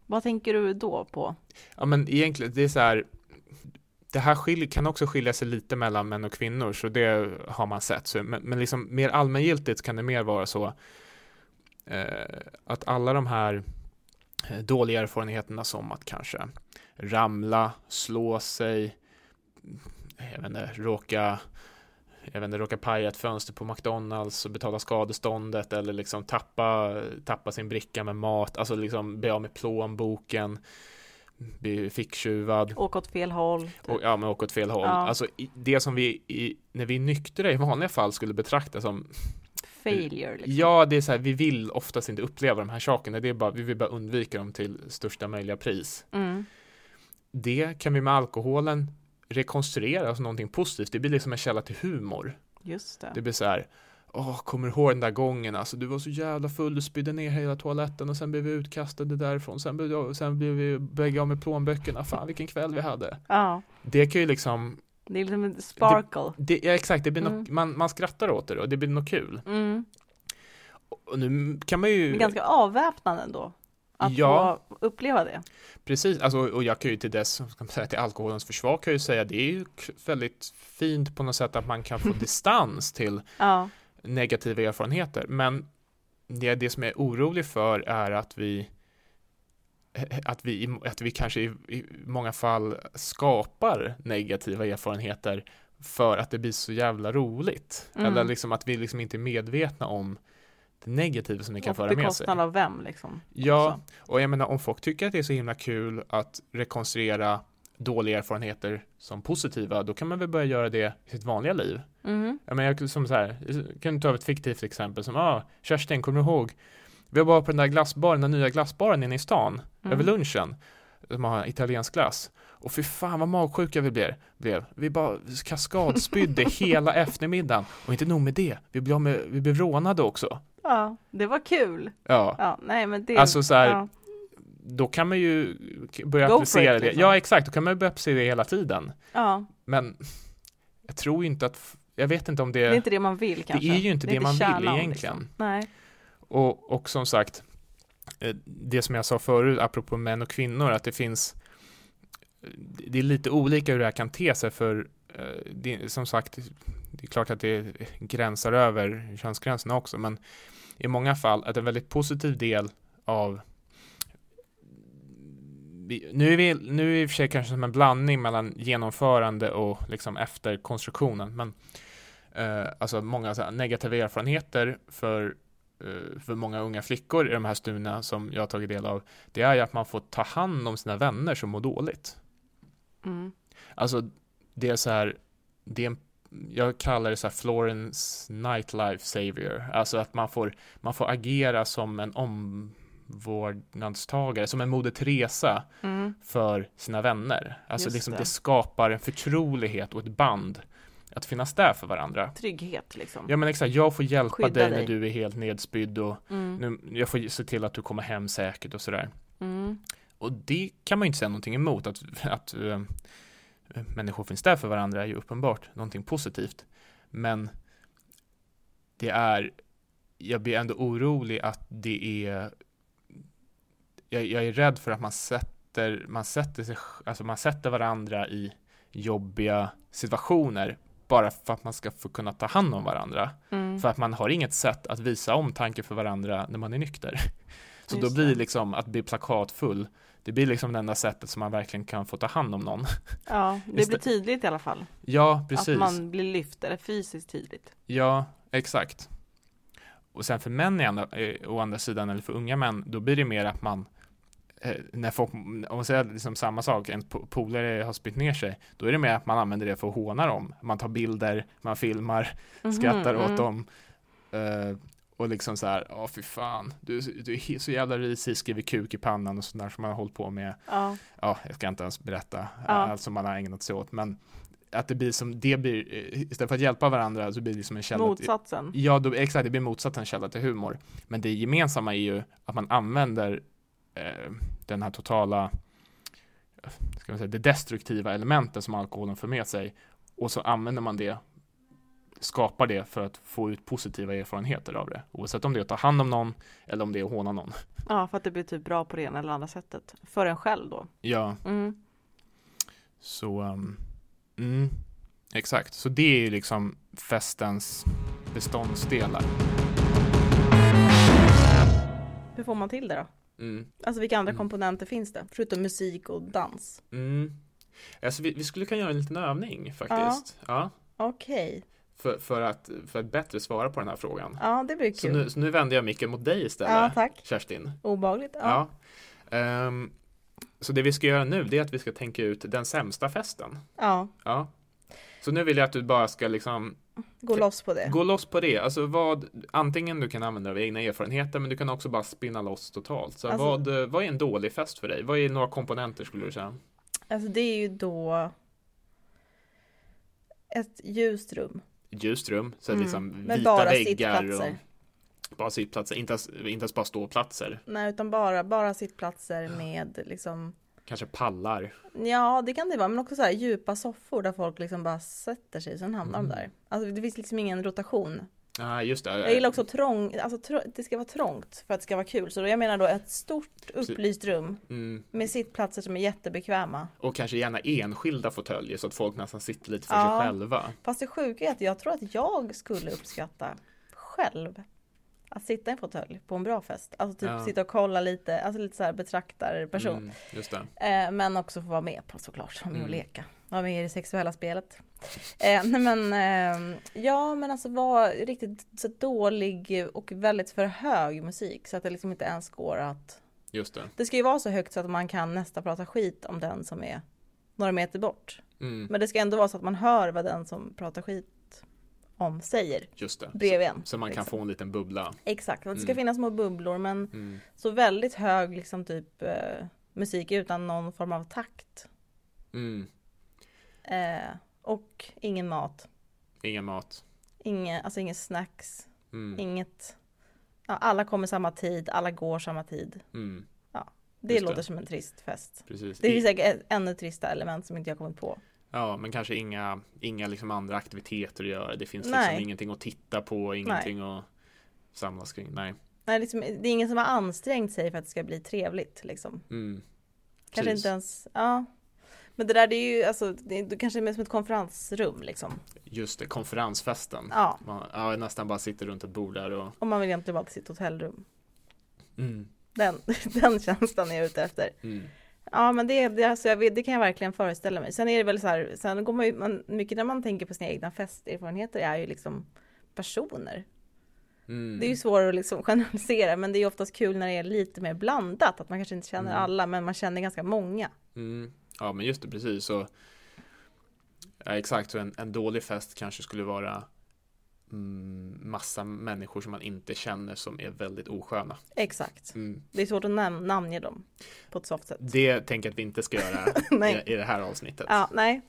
Speaker 1: Vad tänker du då på?
Speaker 2: Ja men egentligen, det är så här det här skilj, kan också skilja sig lite mellan män och kvinnor, så det har man sett. Så, men, men liksom mer allmängiltigt kan det mer vara så eh, att alla de här dåliga erfarenheterna som att kanske ramla, slå sig, jag vet inte, råka jag vet inte, råka paja ett fönster på McDonalds och betala skadeståndet eller liksom tappa, tappa sin bricka med mat, alltså liksom bli av med plånboken, bli ficktjuvad.
Speaker 1: Åka åt fel håll.
Speaker 2: Typ. Och, ja, men åka åt fel håll. Ja. Alltså det som vi, i, när vi är nyktra i vanliga fall skulle betrakta som
Speaker 1: failure. Liksom.
Speaker 2: Ja, det är så här, vi vill oftast inte uppleva de här sakerna. Det är bara, vi vill bara undvika dem till största möjliga pris.
Speaker 1: Mm.
Speaker 2: Det kan vi med alkoholen rekonstruera som någonting positivt. Det blir liksom en källa till humor.
Speaker 1: Just det.
Speaker 2: Det blir så här, åh, kommer du ihåg den där gången, alltså du var så jävla full, du spydde ner hela toaletten och sen blev vi utkastade därifrån, sen blev, sen blev vi bägge av med plånböckerna, fan vilken kväll vi hade.
Speaker 1: Ja.
Speaker 2: Det kan ju liksom
Speaker 1: Det är liksom en sparkle.
Speaker 2: Det, det, ja, exakt, det blir mm. något, man, man skrattar åt det och det blir något kul.
Speaker 1: Mm.
Speaker 2: Och nu kan man ju...
Speaker 1: Är ganska avväpnande ändå. Att ja, få uppleva det.
Speaker 2: Precis, alltså, och jag kan ju till dess, ska man säga, till alkoholens försvar kan jag ju säga det är ju väldigt fint på något sätt att man kan få distans till
Speaker 1: ja.
Speaker 2: negativa erfarenheter. Men det, det som jag är orolig för är att vi att vi, att vi kanske i, i många fall skapar negativa erfarenheter för att det blir så jävla roligt. Mm. Eller liksom att vi liksom inte är medvetna om det negativa som det kan och föra med sig.
Speaker 1: bekostnad av vem liksom?
Speaker 2: Ja, också. och jag menar om folk tycker att det är så himla kul att rekonstruera dåliga erfarenheter som positiva, då kan man väl börja göra det i sitt vanliga liv.
Speaker 1: Mm.
Speaker 2: Jag menar, jag, som så här, jag kan ta ett fiktivt exempel som, ah, Kerstin, kommer du ihåg? Vi var på den där glassbaren, den nya glassbaren inne i stan, mm. över lunchen, som har italiensk glass. Och fy fan vad magsjuka vi blev. blev. Vi bara kaskadspydde hela eftermiddagen. Och inte nog med det, vi blev, med, vi blev rånade också.
Speaker 1: Ja, det var kul.
Speaker 2: Ja.
Speaker 1: ja nej, men det,
Speaker 2: alltså så här, ja. då kan man ju börja Go applicera it, det. Liksom. Ja, exakt, då kan man ju börja applicera det hela tiden.
Speaker 1: Ja.
Speaker 2: Men jag tror inte att, jag vet inte om det... Det
Speaker 1: är inte det man vill kanske.
Speaker 2: Det är ju inte det, det man vill egentligen.
Speaker 1: Liksom. Nej.
Speaker 2: Och, och som sagt, eh, det som jag sa förut, apropå män och kvinnor, att det finns det är lite olika hur det här kan te sig för eh, det, som sagt, det är klart att det gränsar över könsgränserna också, men i många fall att en väldigt positiv del av nu är, vi, nu är det i och för sig kanske som en blandning mellan genomförande och liksom efter konstruktionen, men eh, alltså många så negativa erfarenheter för, för många unga flickor i de här studierna som jag har tagit del av, det är ju att man får ta hand om sina vänner som mår dåligt.
Speaker 1: Mm.
Speaker 2: Alltså, det är så här, det är en, jag kallar det så här Florence Nightlife Savior, alltså att man får, man får agera som en omvårdnadstagare, som en Moder Teresa
Speaker 1: mm.
Speaker 2: för sina vänner. Alltså liksom det. det skapar en förtrolighet och ett band att finnas där för varandra.
Speaker 1: Trygghet liksom.
Speaker 2: Ja men exakt, jag får hjälpa
Speaker 1: Skydda
Speaker 2: dig,
Speaker 1: dig
Speaker 2: när du är helt nedspydd och
Speaker 1: mm.
Speaker 2: nu, jag får se till att du kommer hem säkert och sådär.
Speaker 1: Mm.
Speaker 2: Och det kan man ju inte säga någonting emot, att, att uh, människor finns där för varandra är ju uppenbart någonting positivt. Men det är, jag blir ändå orolig att det är, jag, jag är rädd för att man sätter, man sätter sig, alltså man sätter varandra i jobbiga situationer bara för att man ska få kunna ta hand om varandra.
Speaker 1: Mm.
Speaker 2: För att man har inget sätt att visa omtanke för varandra när man är nykter. Så Just då blir det liksom att bli plakatfull, det blir liksom det enda sättet som man verkligen kan få ta hand om någon.
Speaker 1: Ja, det blir tydligt i alla fall.
Speaker 2: Ja, precis.
Speaker 1: Att man blir lyft, eller fysiskt tydligt.
Speaker 2: Ja, exakt. Och sen för män andra, eh, å andra sidan, eller för unga män, då blir det mer att man när folk, om man säger liksom samma sak, en polare har spytt ner sig, då är det mer att man använder det för att håna dem. Man tar bilder, man filmar, mm -hmm, skrattar åt mm. dem. Uh, och liksom så här, ja fy fan, du, du är så jävla risig, skriver kuk i pannan och sådär som man har hållit på med.
Speaker 1: Ja.
Speaker 2: ja, jag ska inte ens berätta
Speaker 1: ja.
Speaker 2: allt som man har ägnat sig åt, men att det blir som, det blir, istället för att hjälpa varandra så blir det som en källa
Speaker 1: Motsatsen.
Speaker 2: Till, ja, då, exakt, det blir motsatsen källa till humor. Men det gemensamma är ju att man använder eh, den här totala, ska man säga, det destruktiva elementet som alkoholen för med sig och så använder man det skapar det för att få ut positiva erfarenheter av det. Oavsett om det är att ta hand om någon eller om det är att håna någon.
Speaker 1: Ja, för att det blir typ bra på det ena eller andra sättet. För en själv då.
Speaker 2: Ja.
Speaker 1: Mm.
Speaker 2: Så um, Mm, exakt, så det är ju liksom festens beståndsdelar.
Speaker 1: Hur får man till det då?
Speaker 2: Mm.
Speaker 1: Alltså vilka andra
Speaker 2: Mm.
Speaker 1: komponenter finns det? Förutom musik och dans.
Speaker 2: Mm. Alltså, vi, vi skulle kunna göra en liten övning faktiskt. Ja.
Speaker 1: Okej,
Speaker 2: För, för, att, för att bättre svara på den här frågan.
Speaker 1: ja det blir
Speaker 2: Så
Speaker 1: kul.
Speaker 2: nu, så nu vänder jag micken mot dig istället,
Speaker 1: ja tack.
Speaker 2: Kerstin.
Speaker 1: Obehagligt. Ja.
Speaker 2: Ja. Ehm, så det vi ska göra nu, det är att vi ska tänka ut den sämsta festen.
Speaker 1: ja,
Speaker 2: Ja. Så nu vill jag att du bara ska liksom
Speaker 1: gå loss på det.
Speaker 2: gå loss på det. Alltså vad, antingen du kan använda av egna erfarenheter, men du kan också bara spinna loss totalt. Så
Speaker 1: Alltså-
Speaker 2: vad, eh, vad är en dålig fest för dig? Vad är några komponenter skulle du säga?
Speaker 1: Alltså det är ju då ett ljust rum.
Speaker 2: Ett ljust rum, så
Speaker 1: Mm.
Speaker 2: liksom vita
Speaker 1: bara
Speaker 2: väggar
Speaker 1: sittplatser.
Speaker 2: och bara sittplatser, inte ens, inte ens bara ståplatser.
Speaker 1: Nej, utan bara, bara sittplatser med liksom
Speaker 2: Kanske pallar.
Speaker 1: Ja, det kan det vara, men också så här djupa soffor där folk liksom bara sätter sig, sen hamnar
Speaker 2: Mm.
Speaker 1: de där. Alltså det finns liksom ingen rotation.
Speaker 2: Ja, just det.
Speaker 1: Jag gillar också trång, alltså tr- det ska vara trångt för att det ska vara kul. Så då, jag menar då ett stort upplyst rum
Speaker 2: Mm.
Speaker 1: med sittplatser som är jättebekväma.
Speaker 2: Och kanske gärna enskilda fåtöljer så att folk nästan sitter lite för
Speaker 1: Ja.
Speaker 2: sig själva.
Speaker 1: Fast det sjuka är att jag tror att jag skulle uppskatta själv att sitta i en fåtölj på en bra fest. Alltså typ
Speaker 2: Ja.
Speaker 1: sitta och kolla lite, alltså lite så här betraktarperson.
Speaker 2: Mm.
Speaker 1: Eh, men också få vara med på såklart, vara med och
Speaker 2: Mm.
Speaker 1: leka. Vara med i det sexuella spelet. Eh, nej men, eh, ja men alltså vara riktigt så dålig och väldigt för hög musik så att det liksom inte ens går att
Speaker 2: Just det.
Speaker 1: Det ska ju vara så högt så att man kan nästan prata skit om den som är några meter bort.
Speaker 2: Mm,
Speaker 1: Men det ska ändå vara så att man hör vad den som pratar skit om säger
Speaker 2: just det.
Speaker 1: bredvid en.
Speaker 2: Så man kan
Speaker 1: liksom.
Speaker 2: få en liten bubbla.
Speaker 1: Exakt, det ska
Speaker 2: Mm.
Speaker 1: finnas små bubblor men
Speaker 2: Mm.
Speaker 1: så väldigt hög liksom typ eh, musik utan någon form av takt.
Speaker 2: Mm.
Speaker 1: Eh, och ingen mat.
Speaker 2: Ingen mat.
Speaker 1: Inge, alltså inga snacks.
Speaker 2: Mm.
Speaker 1: Inget. Ja, alla kommer samma tid, alla går samma tid.
Speaker 2: Mm.
Speaker 1: Det
Speaker 2: Just det.
Speaker 1: låter som en trist fest.
Speaker 2: Precis.
Speaker 1: Det finns säkert ännu trista element som inte jag kommit på.
Speaker 2: Ja, men kanske inga, inga liksom andra aktiviteter att göra. Det finns
Speaker 1: Nej.
Speaker 2: liksom ingenting att titta på, ingenting att samlas kring. Nej.
Speaker 1: Nej, liksom, det är ingen som har ansträngt sig för att det ska bli trevligt liksom.
Speaker 2: Mm.
Speaker 1: Kanske
Speaker 2: Precis.
Speaker 1: inte ens, ja. Men det där det är ju alltså, det är kanske mer som ett konferensrum liksom.
Speaker 2: Just det, konferensfesten.
Speaker 1: Ja,
Speaker 2: Man, ja, nästan bara sitter runt ett bord där och
Speaker 1: om man vill egentligen vara till sitt hotellrum.
Speaker 2: mm.
Speaker 1: Den, den känslan är jag ute efter.
Speaker 2: Mm.
Speaker 1: Ja men det, det, alltså, jag det kan jag verkligen föreställa mig. Sen är det väl så här, sen går man ju, man, mycket när man tänker på sina egna festerfarenheter är ju liksom personer.
Speaker 2: Mm.
Speaker 1: Det är ju svårare att liksom generalisera men det är oftast kul när det är lite mer blandat. Att man kanske inte känner
Speaker 2: Mm.
Speaker 1: alla men man känner ganska många.
Speaker 2: Mm. Ja, men just det, precis. Så, ja, exakt, så en, en dålig fest kanske skulle vara massa människor som man inte känner som är väldigt osköna.
Speaker 1: Exakt.
Speaker 2: Mm.
Speaker 1: Det är svårt att nam- namnge dem på ett soft sätt.
Speaker 2: Det tänker jag att vi inte ska göra i, i det här avsnittet.
Speaker 1: Ja, nej.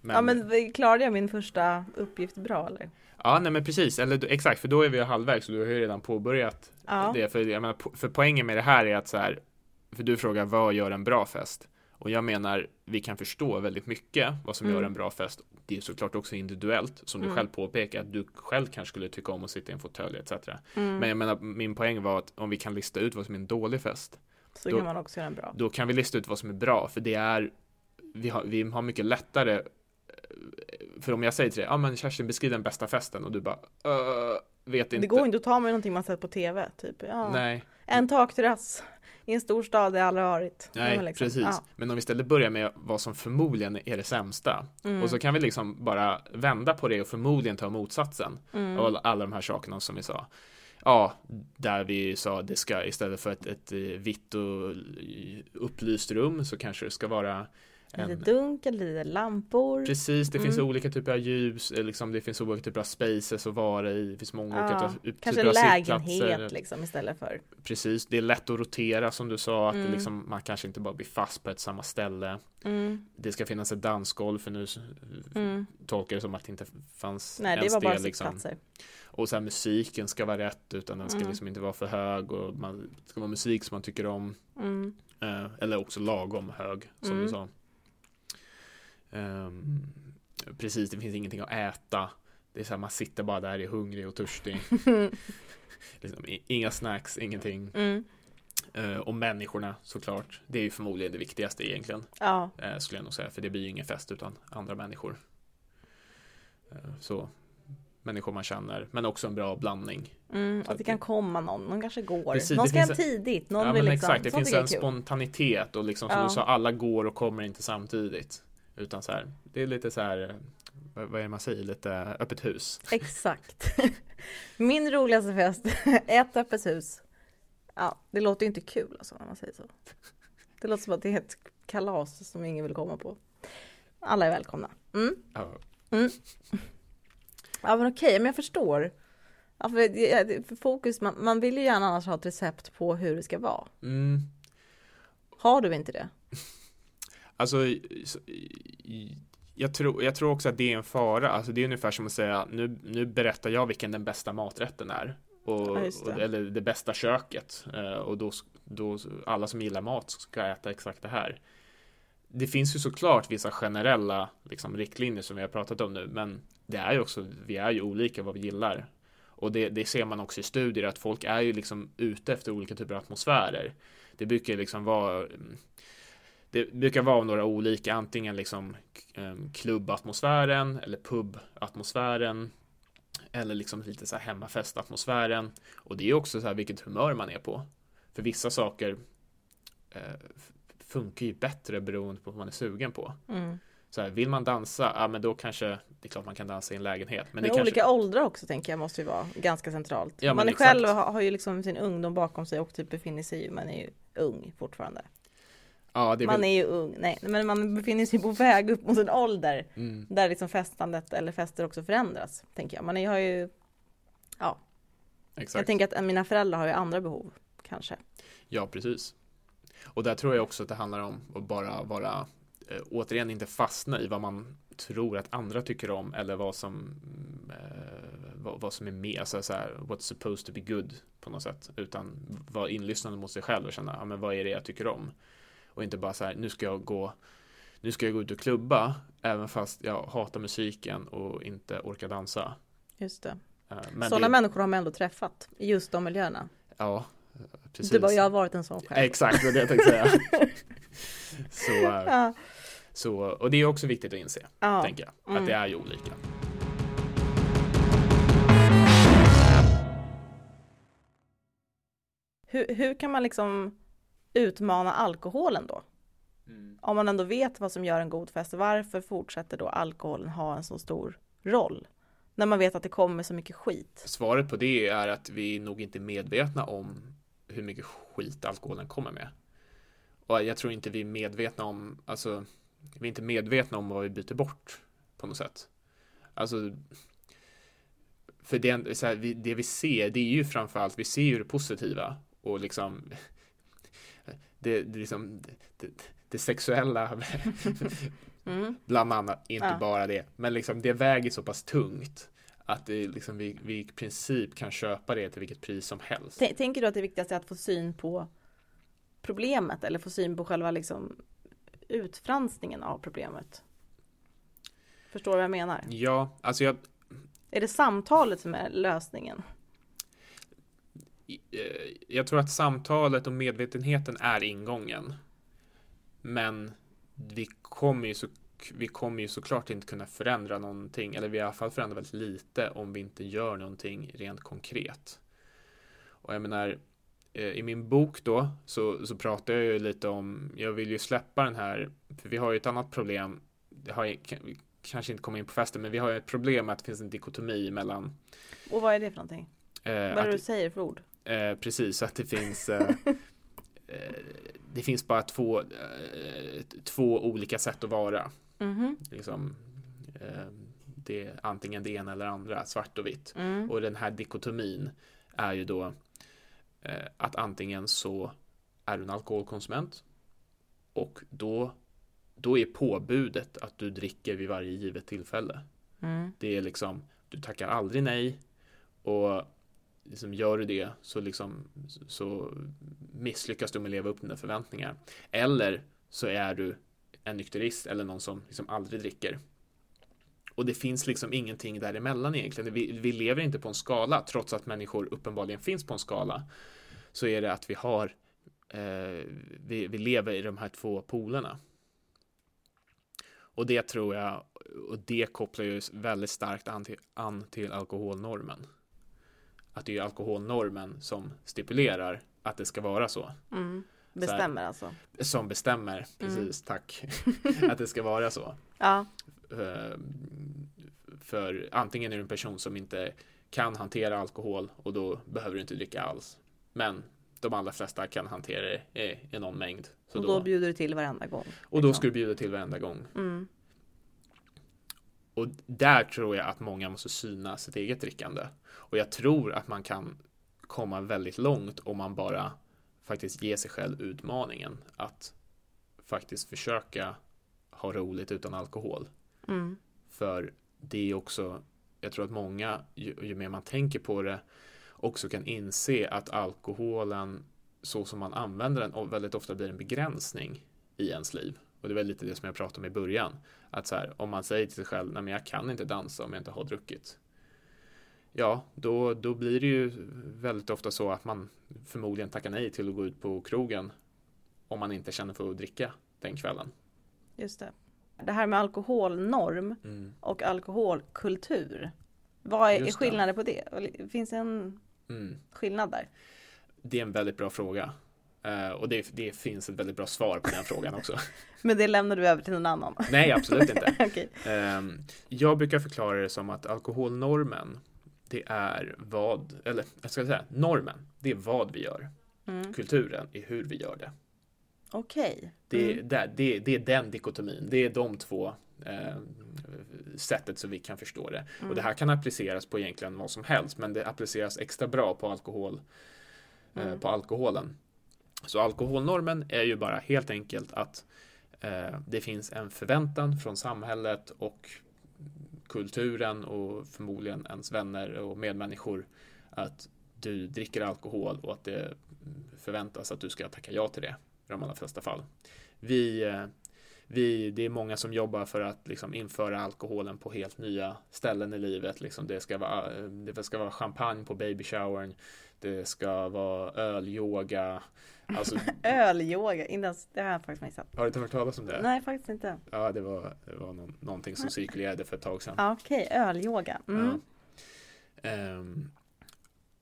Speaker 2: Men,
Speaker 1: Ja, men klarade jag min första uppgift bra eller?
Speaker 2: ja, nej men precis, eller exakt, för då är vi halvvägs och du har ju redan påbörjat
Speaker 1: Ja.
Speaker 2: det. För, jag menar, för poängen med det här är att så här, för du frågar vad gör en bra fest? Och jag menar, vi kan förstå väldigt mycket vad som
Speaker 1: Mm.
Speaker 2: gör en bra fest. Det är såklart också individuellt, som du
Speaker 1: Mm.
Speaker 2: själv påpekar, att du själv kanske skulle tycka om att sitta i en fåtölj etc.
Speaker 1: Mm.
Speaker 2: Men jag menar, min poäng var att om vi kan lista ut vad som är en dålig fest,
Speaker 1: Så
Speaker 2: då-
Speaker 1: kan man också göra en bra.
Speaker 2: då kan vi lista ut vad som är bra, för det är, vi har, vi har mycket lättare, eh, för om jag säger till dig, ja ah, men Kerstin beskriv den bästa festen och du bara, "Öh, vet inte.
Speaker 1: Det går inte att ta med någonting man sett på tv. Typ. Ja.
Speaker 2: Nej,
Speaker 1: En takterrass i en stor stad där jag aldrig varit.
Speaker 2: Nej
Speaker 1: liksom,
Speaker 2: precis.
Speaker 1: Ja.
Speaker 2: Men om vi istället börjar med vad som förmodligen är det sämsta,
Speaker 1: Mm.
Speaker 2: och så kan vi liksom bara vända på det och förmodligen ta motsatsen
Speaker 1: Mm.
Speaker 2: av alla, alla de här sakerna som vi sa. Ja, där vi sa det ska istället för ett, ett eh, vitt och eh, upplyst rum så kanske det ska vara
Speaker 1: Lite
Speaker 2: en,
Speaker 1: dunkel, lite lampor.
Speaker 2: Precis, det finns
Speaker 1: Mm.
Speaker 2: olika typer av ljus, eh, liksom, det finns olika typer av spaces att vara i, det finns många
Speaker 1: Ja,
Speaker 2: olika ty-
Speaker 1: Kanske
Speaker 2: typer av sittplatser.
Speaker 1: lägenhet liksom istället för.
Speaker 2: Precis, det är lätt att rotera som du sa, att
Speaker 1: Mm.
Speaker 2: det liksom, man kanske inte bara blir fast på ett samma ställe.
Speaker 1: Mm.
Speaker 2: Det ska finnas ett dansgolv, för nu
Speaker 1: Mm.
Speaker 2: tolkar det som att det inte fanns
Speaker 1: Nej, det
Speaker 2: ens
Speaker 1: var bara
Speaker 2: liksom.
Speaker 1: sittplatser.
Speaker 2: Och så här, musiken ska vara rätt, utan den ska
Speaker 1: Mm.
Speaker 2: liksom inte vara för hög och man det ska vara musik som man tycker om.
Speaker 1: Mm.
Speaker 2: Eh, eller också lagom hög, som
Speaker 1: Mm.
Speaker 2: du sa. Ehm, precis, det finns ingenting att äta. Det är så här, man sitter bara där, är hungrig och törstig. liksom, inga snacks, ingenting.
Speaker 1: Mm.
Speaker 2: Eh, och människorna såklart. Det är ju förmodligen det viktigaste egentligen.
Speaker 1: Ja.
Speaker 2: Eh, skulle jag nog säga. För det blir ju ingen fest utan andra människor. Eh, så människor man känner. Men också en bra blandning.
Speaker 1: Mm, att det kan komma någon, någon kanske går.
Speaker 2: Precis,
Speaker 1: någon ska hem tidigt, någon
Speaker 2: ja
Speaker 1: vill liksom.
Speaker 2: exakt. Det
Speaker 1: sånt
Speaker 2: finns en
Speaker 1: kul.
Speaker 2: spontanitet. Och liksom som
Speaker 1: Ja.
Speaker 2: du sa. Alla går och kommer inte samtidigt. Utan så här. Det är lite så här. Vad är det man säger? Lite öppet hus.
Speaker 1: Exakt. Min roligaste fest, ett öppet hus. Ja, det låter ju inte kul alltså när man säger så. Det låter som att det är ett kalas som ingen vill komma på. Alla är välkomna. Mm.
Speaker 2: Ja,
Speaker 1: Ja men okej, men jag förstår. Ja, för, för fokus, man, man vill ju gärna annars ha ett recept på hur det ska vara.
Speaker 2: Mm.
Speaker 1: Har du inte det?
Speaker 2: Alltså, jag tror, jag tror också att det är en fara. Alltså, det är ungefär som att säga, nu, nu berättar jag vilken den bästa maträtten är. Och,
Speaker 1: Ja, det.
Speaker 2: och, eller det bästa köket. Eh, Och då, då, alla som gillar mat ska äta exakt det här. Det finns ju såklart vissa generella liksom, riktlinjer som vi har pratat om nu, men det är ju också, vi är ju olika vad vi gillar. Och det, det ser man också i studier att folk är ju liksom ute efter olika typer av atmosfärer. Det brukar liksom vara mm, det brukar vara några olika, antingen liksom um, klubbatmosfären eller pubatmosfären eller liksom lite så här hemmafestatmosfären. Och det är också så här vilket humör man är på. För vissa saker eh, funkar ju bättre beroende på vad man är sugen på.
Speaker 1: Mm.
Speaker 2: Så här, vill man dansa, ja men då kanske, det är klart man kan dansa i en lägenhet. Men,
Speaker 1: Men,
Speaker 2: kanske,
Speaker 1: olika åldrar också tänker jag måste ju vara ganska centralt.
Speaker 2: Ja,
Speaker 1: man är
Speaker 2: exakt.
Speaker 1: själv har, har ju liksom sin ungdom bakom sig och typ befinner sig, man är ju ung fortfarande.
Speaker 2: Ja, är
Speaker 1: man
Speaker 2: väl,
Speaker 1: är ju ung, nej men man befinner sig på väg upp mot en ålder
Speaker 2: mm,
Speaker 1: där liksom festandet eller fester också förändras. Tänker jag. Man är, har ju, ja, jag
Speaker 2: exakt.
Speaker 1: tänker att mina föräldrar har ju andra behov kanske.
Speaker 2: Ja, precis. Och där tror jag också att det handlar om att bara vara eh, återigen inte fastna i vad man tror att andra tycker om eller vad som eh, vad, vad som är med, alltså så här, what's supposed to be good på något sätt, utan vara inlyssnande mot sig själv och känna, ja men vad är det jag tycker om? Och inte bara så här, nu ska jag gå nu ska jag gå ut och klubba, även fast jag hatar musiken och inte orkar dansa.
Speaker 1: Just det.
Speaker 2: Eh, Men
Speaker 1: Sådana
Speaker 2: det,
Speaker 1: människor har man ändå träffat i just de miljöerna.
Speaker 2: ja, precis.
Speaker 1: Du bara, jag har varit en sån själv.
Speaker 2: Exakt, det var det jag tänkte säga. så, eh,
Speaker 1: Ja,
Speaker 2: så, och det är också viktigt att inse,
Speaker 1: ja.
Speaker 2: tänker jag,
Speaker 1: Mm.
Speaker 2: att det är ju olika.
Speaker 1: Hur, hur kan man liksom utmana alkoholen då? Om man ändå vet vad som gör en god fest, varför fortsätter då alkoholen ha en så stor roll? När man vet att det kommer så mycket skit.
Speaker 2: Svaret på det är att vi nog inte är medvetna om hur mycket skit alkoholen kommer med. Och jag tror inte vi är medvetna om, alltså, vi är inte medvetna om vad vi byter bort på något sätt. Alltså, för det, så här, vi, det vi ser, det är ju framförallt, vi ser ju det positiva och liksom det, det, liksom, det, det sexuella
Speaker 1: Mm.
Speaker 2: bland annat, inte
Speaker 1: Ja.
Speaker 2: bara det, men liksom det väger så pass tungt att det liksom, vi, vi i princip kan köpa det till vilket pris som helst.
Speaker 1: T- Tänker du att det viktigaste är att få syn på problemet eller få syn på själva liksom utfransningen av problemet? Förstår du vad jag menar?
Speaker 2: Ja, alltså jag,
Speaker 1: Är det samtalet som är lösningen?
Speaker 2: Eh, jag tror att samtalet och medvetenheten är ingången. Men vi kommer ju, så, vi kommer ju såklart inte kunna förändra någonting, eller vi i alla fall förändra väldigt lite om vi inte gör någonting rent konkret. Och jag menar, eh, i min bok då så, så pratar jag ju lite om, jag vill ju släppa den här, för vi har ju ett annat problem, det har vi kanske inte kommer in på festen, men vi har ju ett problem att det finns en dikotomi mellan
Speaker 1: Och vad är det för någonting?
Speaker 2: eh,
Speaker 1: Vad är det du säger för ord?
Speaker 2: Eh, precis, att det finns eh, eh, Det finns bara två eh, Två olika sätt att vara
Speaker 1: Mhm.
Speaker 2: liksom, eh, det är antingen det ena eller andra, svart och vitt
Speaker 1: Mm.
Speaker 2: och den här dikotomin är ju då eh, att antingen så är du en alkoholkonsument och då då är påbudet att du dricker vid varje givet tillfälle
Speaker 1: Mm.
Speaker 2: det är liksom, du tackar aldrig nej och liksom gör du det så liksom så misslyckas du med att leva upp till dina förväntningar. Eller så är du en nykterist eller någon som liksom aldrig dricker. Och det finns liksom ingenting däremellan egentligen. Vi, vi lever inte på en skala trots att människor uppenbarligen finns på en skala. Så är det att vi har eh, vi, vi lever i de här två polerna. Och det tror jag, och det kopplar ju väldigt starkt an till, an till alkoholnormen. Att det är alkoholnormen som stipulerar att det ska vara så.
Speaker 1: Mm. Bestämmer här, alltså?
Speaker 2: Som bestämmer, mm. precis, mm. tack. att det ska vara så.
Speaker 1: Ja.
Speaker 2: För, för antingen är du en person som inte kan hantera alkohol och då behöver du inte dricka alls. Men de allra flesta kan hantera det i, i någon mängd.
Speaker 1: Så och då, då, bjuder du till varenda gång?
Speaker 2: Och liksom. då ska du bjuda till varenda gång.
Speaker 1: Mm.
Speaker 2: Och där tror jag att många måste syna sitt eget drickande. Och jag tror att man kan komma väldigt långt om man bara faktiskt ger sig själv utmaningen att faktiskt försöka ha roligt utan alkohol.
Speaker 1: Mm.
Speaker 2: För det är också, jag tror att många, ju, ju, mer man tänker på det, också kan inse att alkoholen, så som man använder den, väldigt ofta blir en begränsning i ens liv. Och det är väl lite det som jag pratade om i början. Att så här, om man säger till sig själv, nej men jag kan inte dansa om jag inte har druckit. Ja, då, då blir det ju väldigt ofta så att man förmodligen tackar nej till att gå ut på krogen om man inte känner för att dricka den kvällen.
Speaker 1: Just det. Det här med alkoholnorm
Speaker 2: mm.
Speaker 1: och alkoholkultur. Vad är, är skillnaden på det? Finns det en mm. skillnad där?
Speaker 2: Det är en väldigt bra fråga. Uh, och det, det, finns ett väldigt bra svar på den frågan också.
Speaker 1: Men det lämnar du över till någon annan?
Speaker 2: Nej, absolut inte.
Speaker 1: okay.
Speaker 2: ehm, jag brukar förklara det som att alkoholnormen, det är vad, eller jag ska säga, normen, det är vad vi gör.
Speaker 1: Mm.
Speaker 2: Kulturen är hur vi gör det.
Speaker 1: Okej. Okay.
Speaker 2: Det, mm. det, det, det, är den dikotomin, det är de två eh, sättet så vi kan förstå det. Mm. Och det här kan appliceras på egentligen vad som helst, men det appliceras extra bra på alkohol, eh, mm. på alkoholen. Så alkoholnormen är ju bara helt enkelt att eh, det finns en förväntan från samhället och kulturen och förmodligen ens vänner och medmänniskor att du dricker alkohol och att det förväntas att du ska tacka ja till det i de allra flesta fall. Vi, eh, vi, det är många som jobbar för att liksom införa alkoholen på helt nya ställen i livet. Liksom det, ska vara, eh, det ska vara champagne på babyshowern. Det ska vara ölyoga. Alltså,
Speaker 1: ölyoga, det har jag faktiskt missat.
Speaker 2: Har du inte hört talas om det?
Speaker 1: Nej, faktiskt inte.
Speaker 2: Ja, det var, det var någon, någonting som cirkulerade för ett tag sedan.
Speaker 1: Okej, okay, ölyoga. Mm.
Speaker 2: Ja. Um,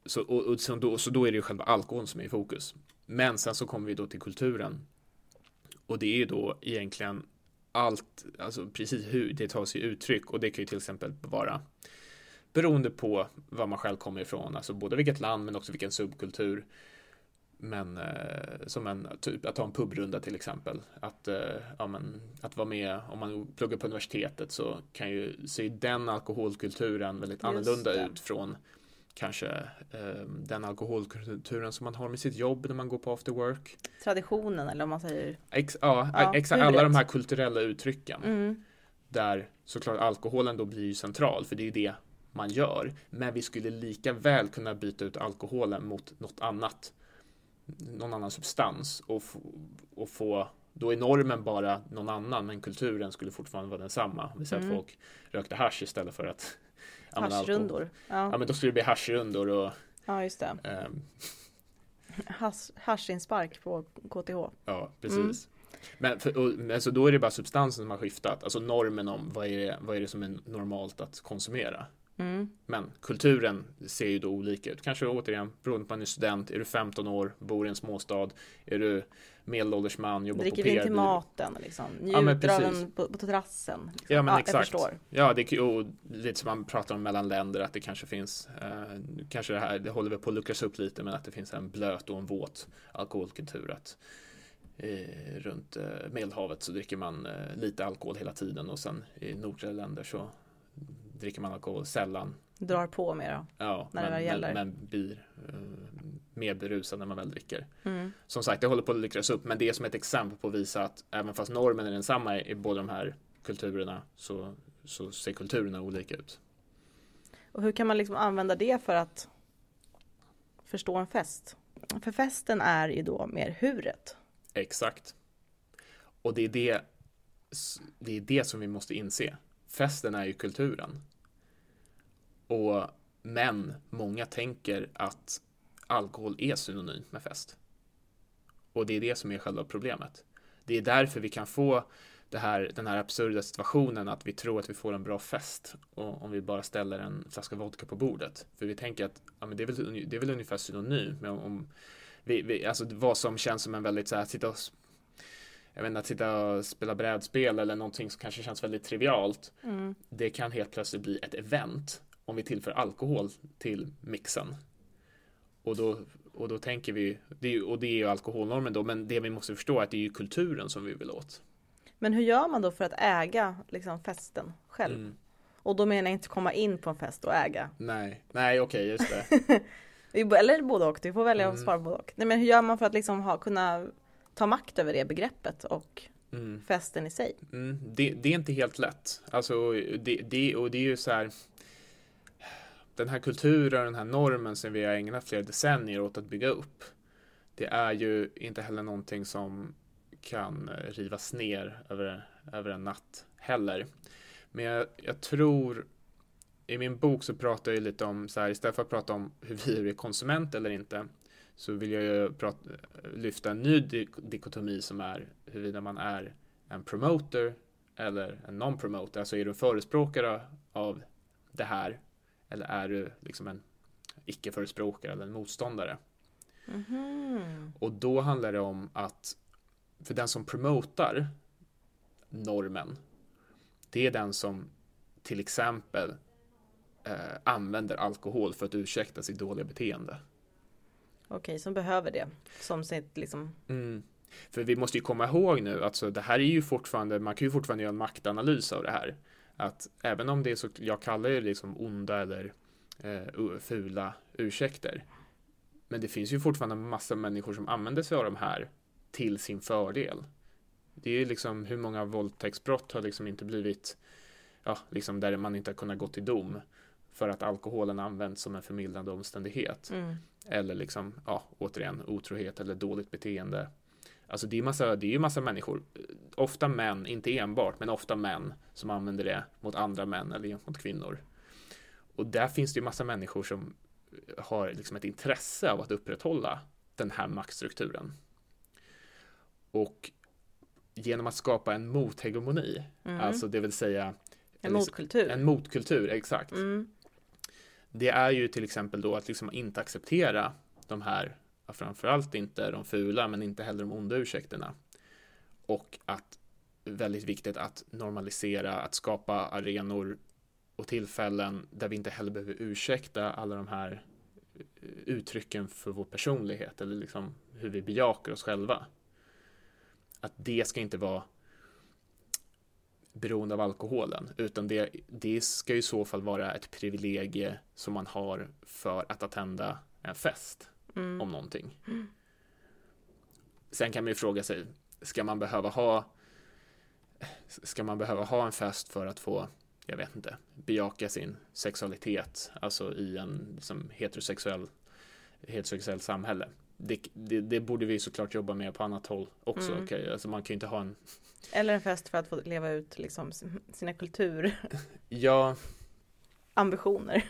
Speaker 2: så, och, och, så, då, så då är det ju själva alkoholn som är i fokus. Men sen så kommer vi då till kulturen. Och det är ju då egentligen allt, alltså precis hur det tar sig uttryck och det kan ju till exempel vara beroende på var man själv kommer ifrån, alltså både vilket land men också vilken subkultur. Men eh, som en, typ att ta en pubrunda till exempel. Att, eh, ja, men, att vara med, om man pluggar på universitetet så kan ju se den alkoholkulturen väldigt Just annorlunda det. ut från kanske eh, den alkoholkulturen som man har med sitt jobb när man går på after work.
Speaker 1: Traditionen eller om man säger.
Speaker 2: Ex, ja, ja exakt. Alla de här kulturella uttrycken.
Speaker 1: Mm.
Speaker 2: Där såklart alkoholen då blir ju central för det är ju det man gör. Men vi skulle lika väl kunna byta ut alkoholen mot något annat. Någon annan substans och, och få då är normen bara någon annan men kulturen skulle fortfarande vara densamma. Vi säger mm. att folk rökte hash istället för att
Speaker 1: Haschrundor.
Speaker 2: Ja. ja. men då skulle det bli haschrundor och
Speaker 1: Ja just det.
Speaker 2: Um,
Speaker 1: Haschinspark på KTH.
Speaker 2: Ja precis. Mm. Men, för, och, alltså då är det bara substansen som har skiftat, alltså normen om vad är det, vad är det som är normalt att konsumera.
Speaker 1: Mm.
Speaker 2: Men kulturen ser ju då olika ut. Kanske återigen beroende på om man är student, är du 15 år, bor i en småstad, är du medelålders man, jobbar
Speaker 1: Dricker
Speaker 2: på PR.
Speaker 1: Dricker till maten liksom, njuter ja, av den på, på terrassen. Liksom.
Speaker 2: Ja men ja, exakt. Ja, det är och lite som man pratar om mellan länder att det kanske finns, eh, kanske det här, det håller väl på att luckras upp lite, men att det finns en blöt och en våt alkoholkultur. Att, eh, runt eh, Medelhavet så dricker man eh, lite alkohol hela tiden och sen i nordliga länder så dricker man alkohol sällan.
Speaker 1: Drar på mer då?
Speaker 2: Ja, när men, det gäller. Men, men blir uh, mer berusad när man väl dricker.
Speaker 1: Mm.
Speaker 2: Som sagt, det håller på att luckras upp, men det är som ett exempel på att visa att även fast normen är densamma i båda de här kulturerna så, så ser kulturerna olika ut.
Speaker 1: Och hur kan man liksom använda det för att förstå en fest? För festen är ju då mer huret.
Speaker 2: Exakt. Och det är det, det är det som vi måste inse festen är ju kulturen. Och, men många tänker att alkohol är synonymt med fest. Och det är det som är själva problemet. Det är därför vi kan få här, den här absurda situationen att vi tror att vi får en bra fest om vi bara ställer en flaska vodka på bordet. För vi tänker att ja, men det, är väl, det är väl ungefär synonymt med om, om vi, vi, alltså vad som känns som en väldigt så här, sitta och, jag vet inte, att sitta och spela brädspel eller någonting som kanske känns väldigt trivialt. Mm. Det kan helt plötsligt bli ett event om vi tillför alkohol till mixen. Och då, och då tänker vi, det, och det är ju alkoholnormen då, men det vi måste förstå är att det är ju kulturen som vi vill åt.
Speaker 1: Men hur gör man då för att äga liksom, festen själv? Mm. Och då menar jag inte komma in på en fest och äga.
Speaker 2: Nej, nej okej, okay, just
Speaker 1: det. Eller både och, du får välja att mm. svara både och. Nej men hur gör man för att liksom ha, kunna ta makt över det begreppet och mm. festen i sig?
Speaker 2: Mm. Det, det, är inte helt lätt. Alltså, det, det, och det är ju så här den här kulturen, den här normen som vi har ägnat flera decennier åt att bygga upp. Det är ju inte heller någonting som kan rivas ner över, över en natt heller. Men jag, jag tror i min bok så pratar jag lite om så här istället för att prata om hur vi är konsument eller inte så vill jag ju prata, lyfta en ny dikotomi som är huruvida man är en promoter eller en non-promoter. Alltså är du en förespråkare av det här eller är du liksom en icke-förespråkare eller en motståndare? Mm -hmm. Och då handlar det om att för den som promotar normen, det är den som till exempel eh, använder alkohol för att ursäkta sitt dåliga beteende.
Speaker 1: Okej, som behöver det som sitt liksom.
Speaker 2: Mm. För vi måste ju komma ihåg nu, alltså det här är ju fortfarande, man kan ju fortfarande göra en maktanalys av det här. Att även om det är så, jag kallar det liksom onda eller eh, fula ursäkter. Men det finns ju fortfarande massa människor som använder sig av de här till sin fördel. Det är ju liksom hur många våldtäktsbrott har liksom inte blivit, ja, liksom där man inte har kunnat gå till dom för att alkoholen används som en förmildrande omständighet. Mm. Eller liksom, ja, återigen, otrohet eller dåligt beteende. Alltså det är, massa, det är ju massa människor, ofta män, inte enbart, men ofta män som använder det mot andra män eller mot kvinnor. Och där finns det ju massa människor som har liksom ett intresse av att upprätthålla den här maktstrukturen. Och genom att skapa en mothegemoni, mm. alltså det vill säga
Speaker 1: en motkultur.
Speaker 2: En motkultur, exakt. Mm. Det är ju till exempel då att liksom inte acceptera de här, framförallt inte de fula, men inte heller de onda ursäkterna. Och att väldigt viktigt att normalisera, att skapa arenor och tillfällen där vi inte heller behöver ursäkta alla de här eh, uttrycken för vår personlighet eller liksom hur vi bejakar oss själva att det ska inte vara beroende av alkoholen, utan det, det ska i så fall vara ett privilegie som man har för att attända en fest mm. om någonting. Mm. Sen kan man ju fråga sig, ska man behöva ha ska man behöva ha en fest för att få, jag vet inte, bejaka sin sexualitet, alltså i en liksom, heterosexuell, heterosexuell samhälle? det, det, det, borde vi såklart jobba med på annat håll också. Mm. Okay? Alltså man kan ju inte ha en
Speaker 1: Eller en fest för att få leva ut liksom sina kultur
Speaker 2: Ja
Speaker 1: Ambitioner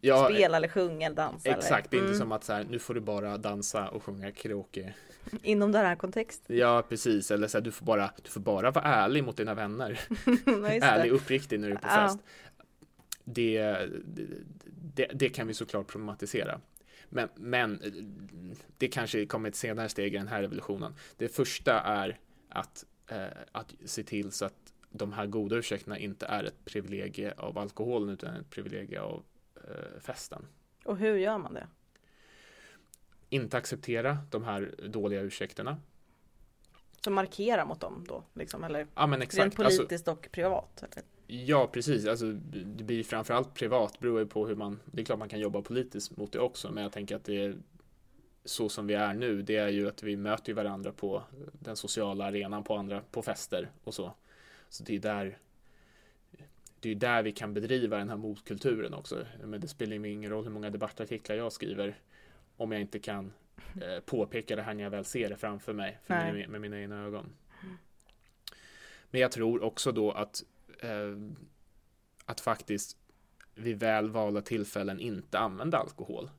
Speaker 1: ja, Spela eller sjunga eller dansa
Speaker 2: Exakt, eller? det är mm. inte som att så här, nu får du bara dansa och sjunga karaoke
Speaker 1: Inom den här kontexten
Speaker 2: Ja precis, eller så här, du får bara Du får bara vara ärlig mot dina vänner Ärlig uppriktig när du är på fest det, det, det, kan vi såklart problematisera. Men, men det kanske kommer ett senare steg i den här revolutionen. Det första är att, eh, att se till så att de här goda ursäkterna inte är ett privilegie av alkoholen utan ett privilegie av festen.
Speaker 1: Och hur gör man det?
Speaker 2: Inte acceptera de här dåliga ursäkterna.
Speaker 1: Så markera mot dem då? Liksom, eller
Speaker 2: ja, men exakt.
Speaker 1: Rent alltså- politiskt alltså, och privat? Eller?
Speaker 2: Ja, precis. Alltså, det blir framförallt privat, beror på hur man... Det är klart man kan jobba politiskt mot det också, men jag tänker att det är så som vi är nu, det är ju att vi möter varandra på den sociala arenan, på andra, på fester och så. Så det är där det är där vi kan bedriva den här motkulturen också. Men det spelar ju ingen roll hur många debattartiklar jag skriver om jag inte kan eh, påpeka det här när jag väl ser det framför mig med, med mina egna ögon. Men jag tror också då att eh, att faktiskt vid väl valda tillfällen inte använda alkohol.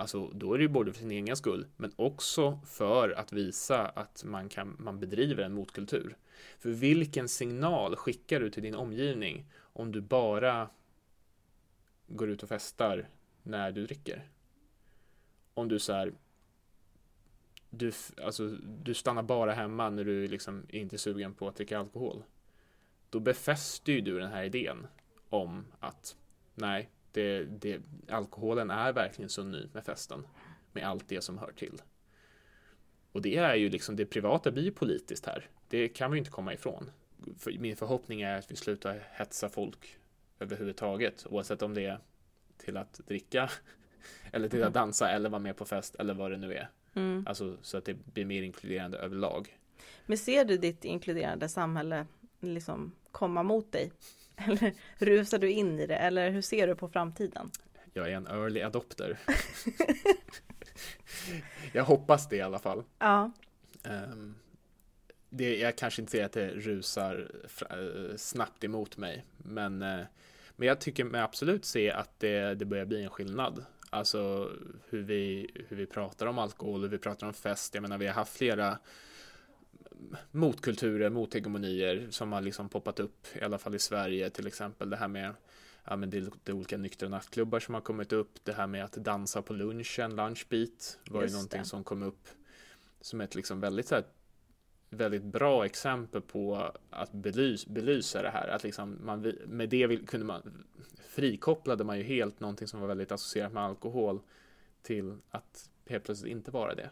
Speaker 2: Alltså, då är det ju både för sin egen skull, men också för att visa att man, kan, man bedriver en motkultur. För vilken signal skickar du till din omgivning om du bara går ut och festar när du dricker? Om du så här, du, alltså, du stannar bara hemma när du liksom inte är sugen på att dricka alkohol. Då befäster ju du den här idén om att nej, det, det, alkoholen är verkligen synonym med festen. Med allt det som hör till. Och det är ju liksom det privata blir ju politiskt här. Det kan vi inte komma ifrån. För min förhoppning är att vi slutar hetsa folk överhuvudtaget, oavsett om det är till att dricka eller till att dansa eller vara med på fest eller vad det nu är. Mm. Alltså så att det blir mer inkluderande överlag.
Speaker 1: Men ser du ditt inkluderande samhälle liksom komma mot dig? Eller rusar du in i det? Eller hur ser du på framtiden?
Speaker 2: Jag är en early adopter. jag hoppas det i alla fall.
Speaker 1: Ja.
Speaker 2: Um, det, jag kanske inte ser att det rusar eh, snabbt emot mig, men, uh, men jag tycker mig absolut se att det, det börjar bli en skillnad. Alltså hur vi, hur vi pratar om alkohol, hur vi pratar om fest. Jag menar, vi har haft flera motkulturer, mothegemonier som har liksom poppat upp, i alla fall i Sverige till exempel. Det här med ja, men det, det olika nyktra nattklubbar som har kommit upp. Det här med att dansa på lunchen, lunchbeat, var Just ju någonting det. som kom upp som ett liksom väldigt så här, väldigt bra exempel på att belys, belysa det här. Att liksom man, med det kunde man frikopplade man ju helt någonting som var väldigt associerat med alkohol till att helt plötsligt inte vara det.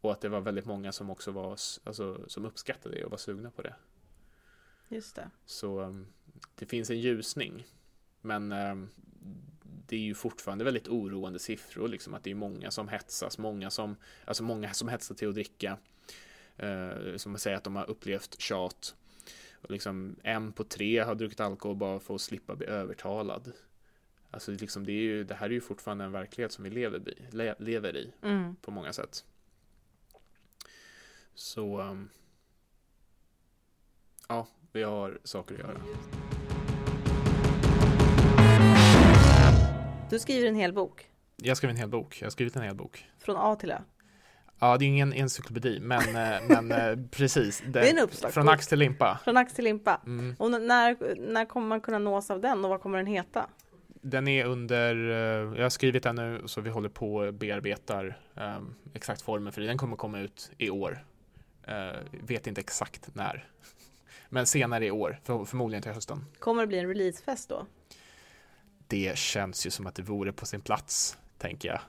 Speaker 2: Och att det var väldigt många som också var, alltså, som uppskattade det och var sugna på det.
Speaker 1: Just det.
Speaker 2: Så um, det finns en ljusning. Men um, det är ju fortfarande väldigt oroande siffror, liksom att det är många som hetsas, många som, alltså många som hetsar till att dricka. Uh, som säger att de har upplevt tjat. Och liksom en på tre har druckit alkohol bara för att slippa bli övertalad. Alltså liksom det, är ju, det här är ju fortfarande en verklighet som vi lever i, le, lever i mm. på många sätt. Så um, ja, vi har saker att göra.
Speaker 1: Du skriver en hel bok?
Speaker 2: Jag skriver en hel bok. Jag har skrivit en hel bok.
Speaker 1: Från A till Ö?
Speaker 2: Ja, det är ingen encyklopedi, men, eh, men eh, precis.
Speaker 1: Det, det är en uppslagsbok.
Speaker 2: Från ax till limpa.
Speaker 1: Från ax till limpa. Mm. Och när, när kommer man kunna nås av den och vad kommer den heta?
Speaker 2: Den är under, eh, jag har skrivit den nu så vi håller på och bearbetar um, exakt formen för det. Den kommer komma ut i år. Uh, vet inte exakt när. Men senare i år, för, förmodligen till hösten.
Speaker 1: Kommer det bli en releasefest då?
Speaker 2: Det känns ju som att det vore på sin plats, tänker jag.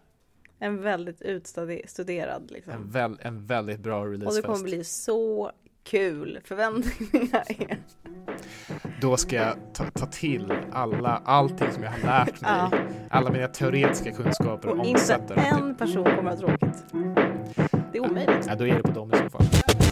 Speaker 1: En väldigt utstuderad liksom.
Speaker 2: En, väl, en väldigt bra releasefest.
Speaker 1: Och det kommer bli så kul. Förväntningarna är...
Speaker 2: Då ska jag ta, ta, till alla, allting som jag har lärt mig. Ja. Alla mina teoretiska kunskaper och,
Speaker 1: inte en person kommer att ha tråkigt. Det är omöjligt.
Speaker 2: Ja, då är det på dem i så fall.